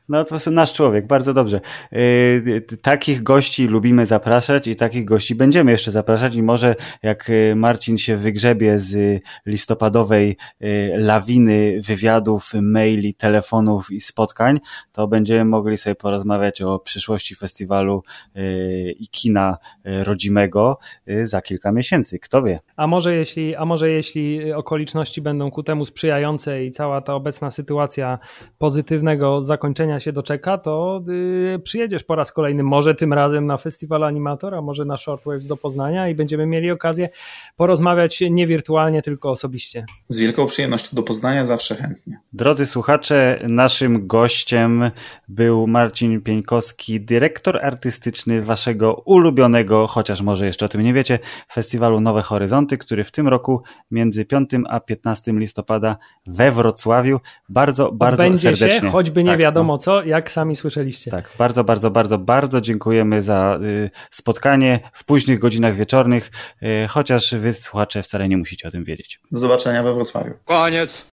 Speaker 1: No to jest nasz człowiek, bardzo dobrze. Yy, takich gości lubimy zapraszać i takich gości będziemy jeszcze zapraszać i może jak y, Marcin się wygrzebie z listopadowej yy, lawiny wywiadów, maili, telefonów i spotkań, to będziemy mogli sobie porozmawiać o przyszłości festiwalu yy, i kina rodzimego za kilka miesięcy. Kto wie?
Speaker 2: A może jeśli, a może jeśli okoliczności będą ku temu sprzyjające i cała ta obecna sytuacja pozytywnego zakończenia się doczeka, to yy, przyjedziesz po raz kolejny, może tym razem na festiwal animatora, może na Shortwaves do Poznania i będziemy mieli okazję porozmawiać nie wirtualnie, tylko osobiście.
Speaker 3: Z wielką przyjemnością do Poznania zawsze chętnie.
Speaker 1: Drodzy słuchacze, naszym gościem był Marcin Pieńkowski, dyrektor artystyczny waszego ulubionego, chociaż może jeszcze o tym nie wiecie, festiwalu Nowe Horyzonty, który w tym roku między 5 a 15 listopada we Wrocławiu bardzo, bardzo
Speaker 2: Odbędzie
Speaker 1: serdecznie.
Speaker 2: Się, choćby nie tak, wiadomo no co, jak sami słyszeliście.
Speaker 1: Tak, bardzo, bardzo, bardzo, bardzo dziękujemy za y, spotkanie w późnych godzinach wieczornych, y, chociaż wy słuchacze wcale nie musicie o tym wiedzieć.
Speaker 3: Do zobaczenia we Wrocławiu.
Speaker 4: Koniec.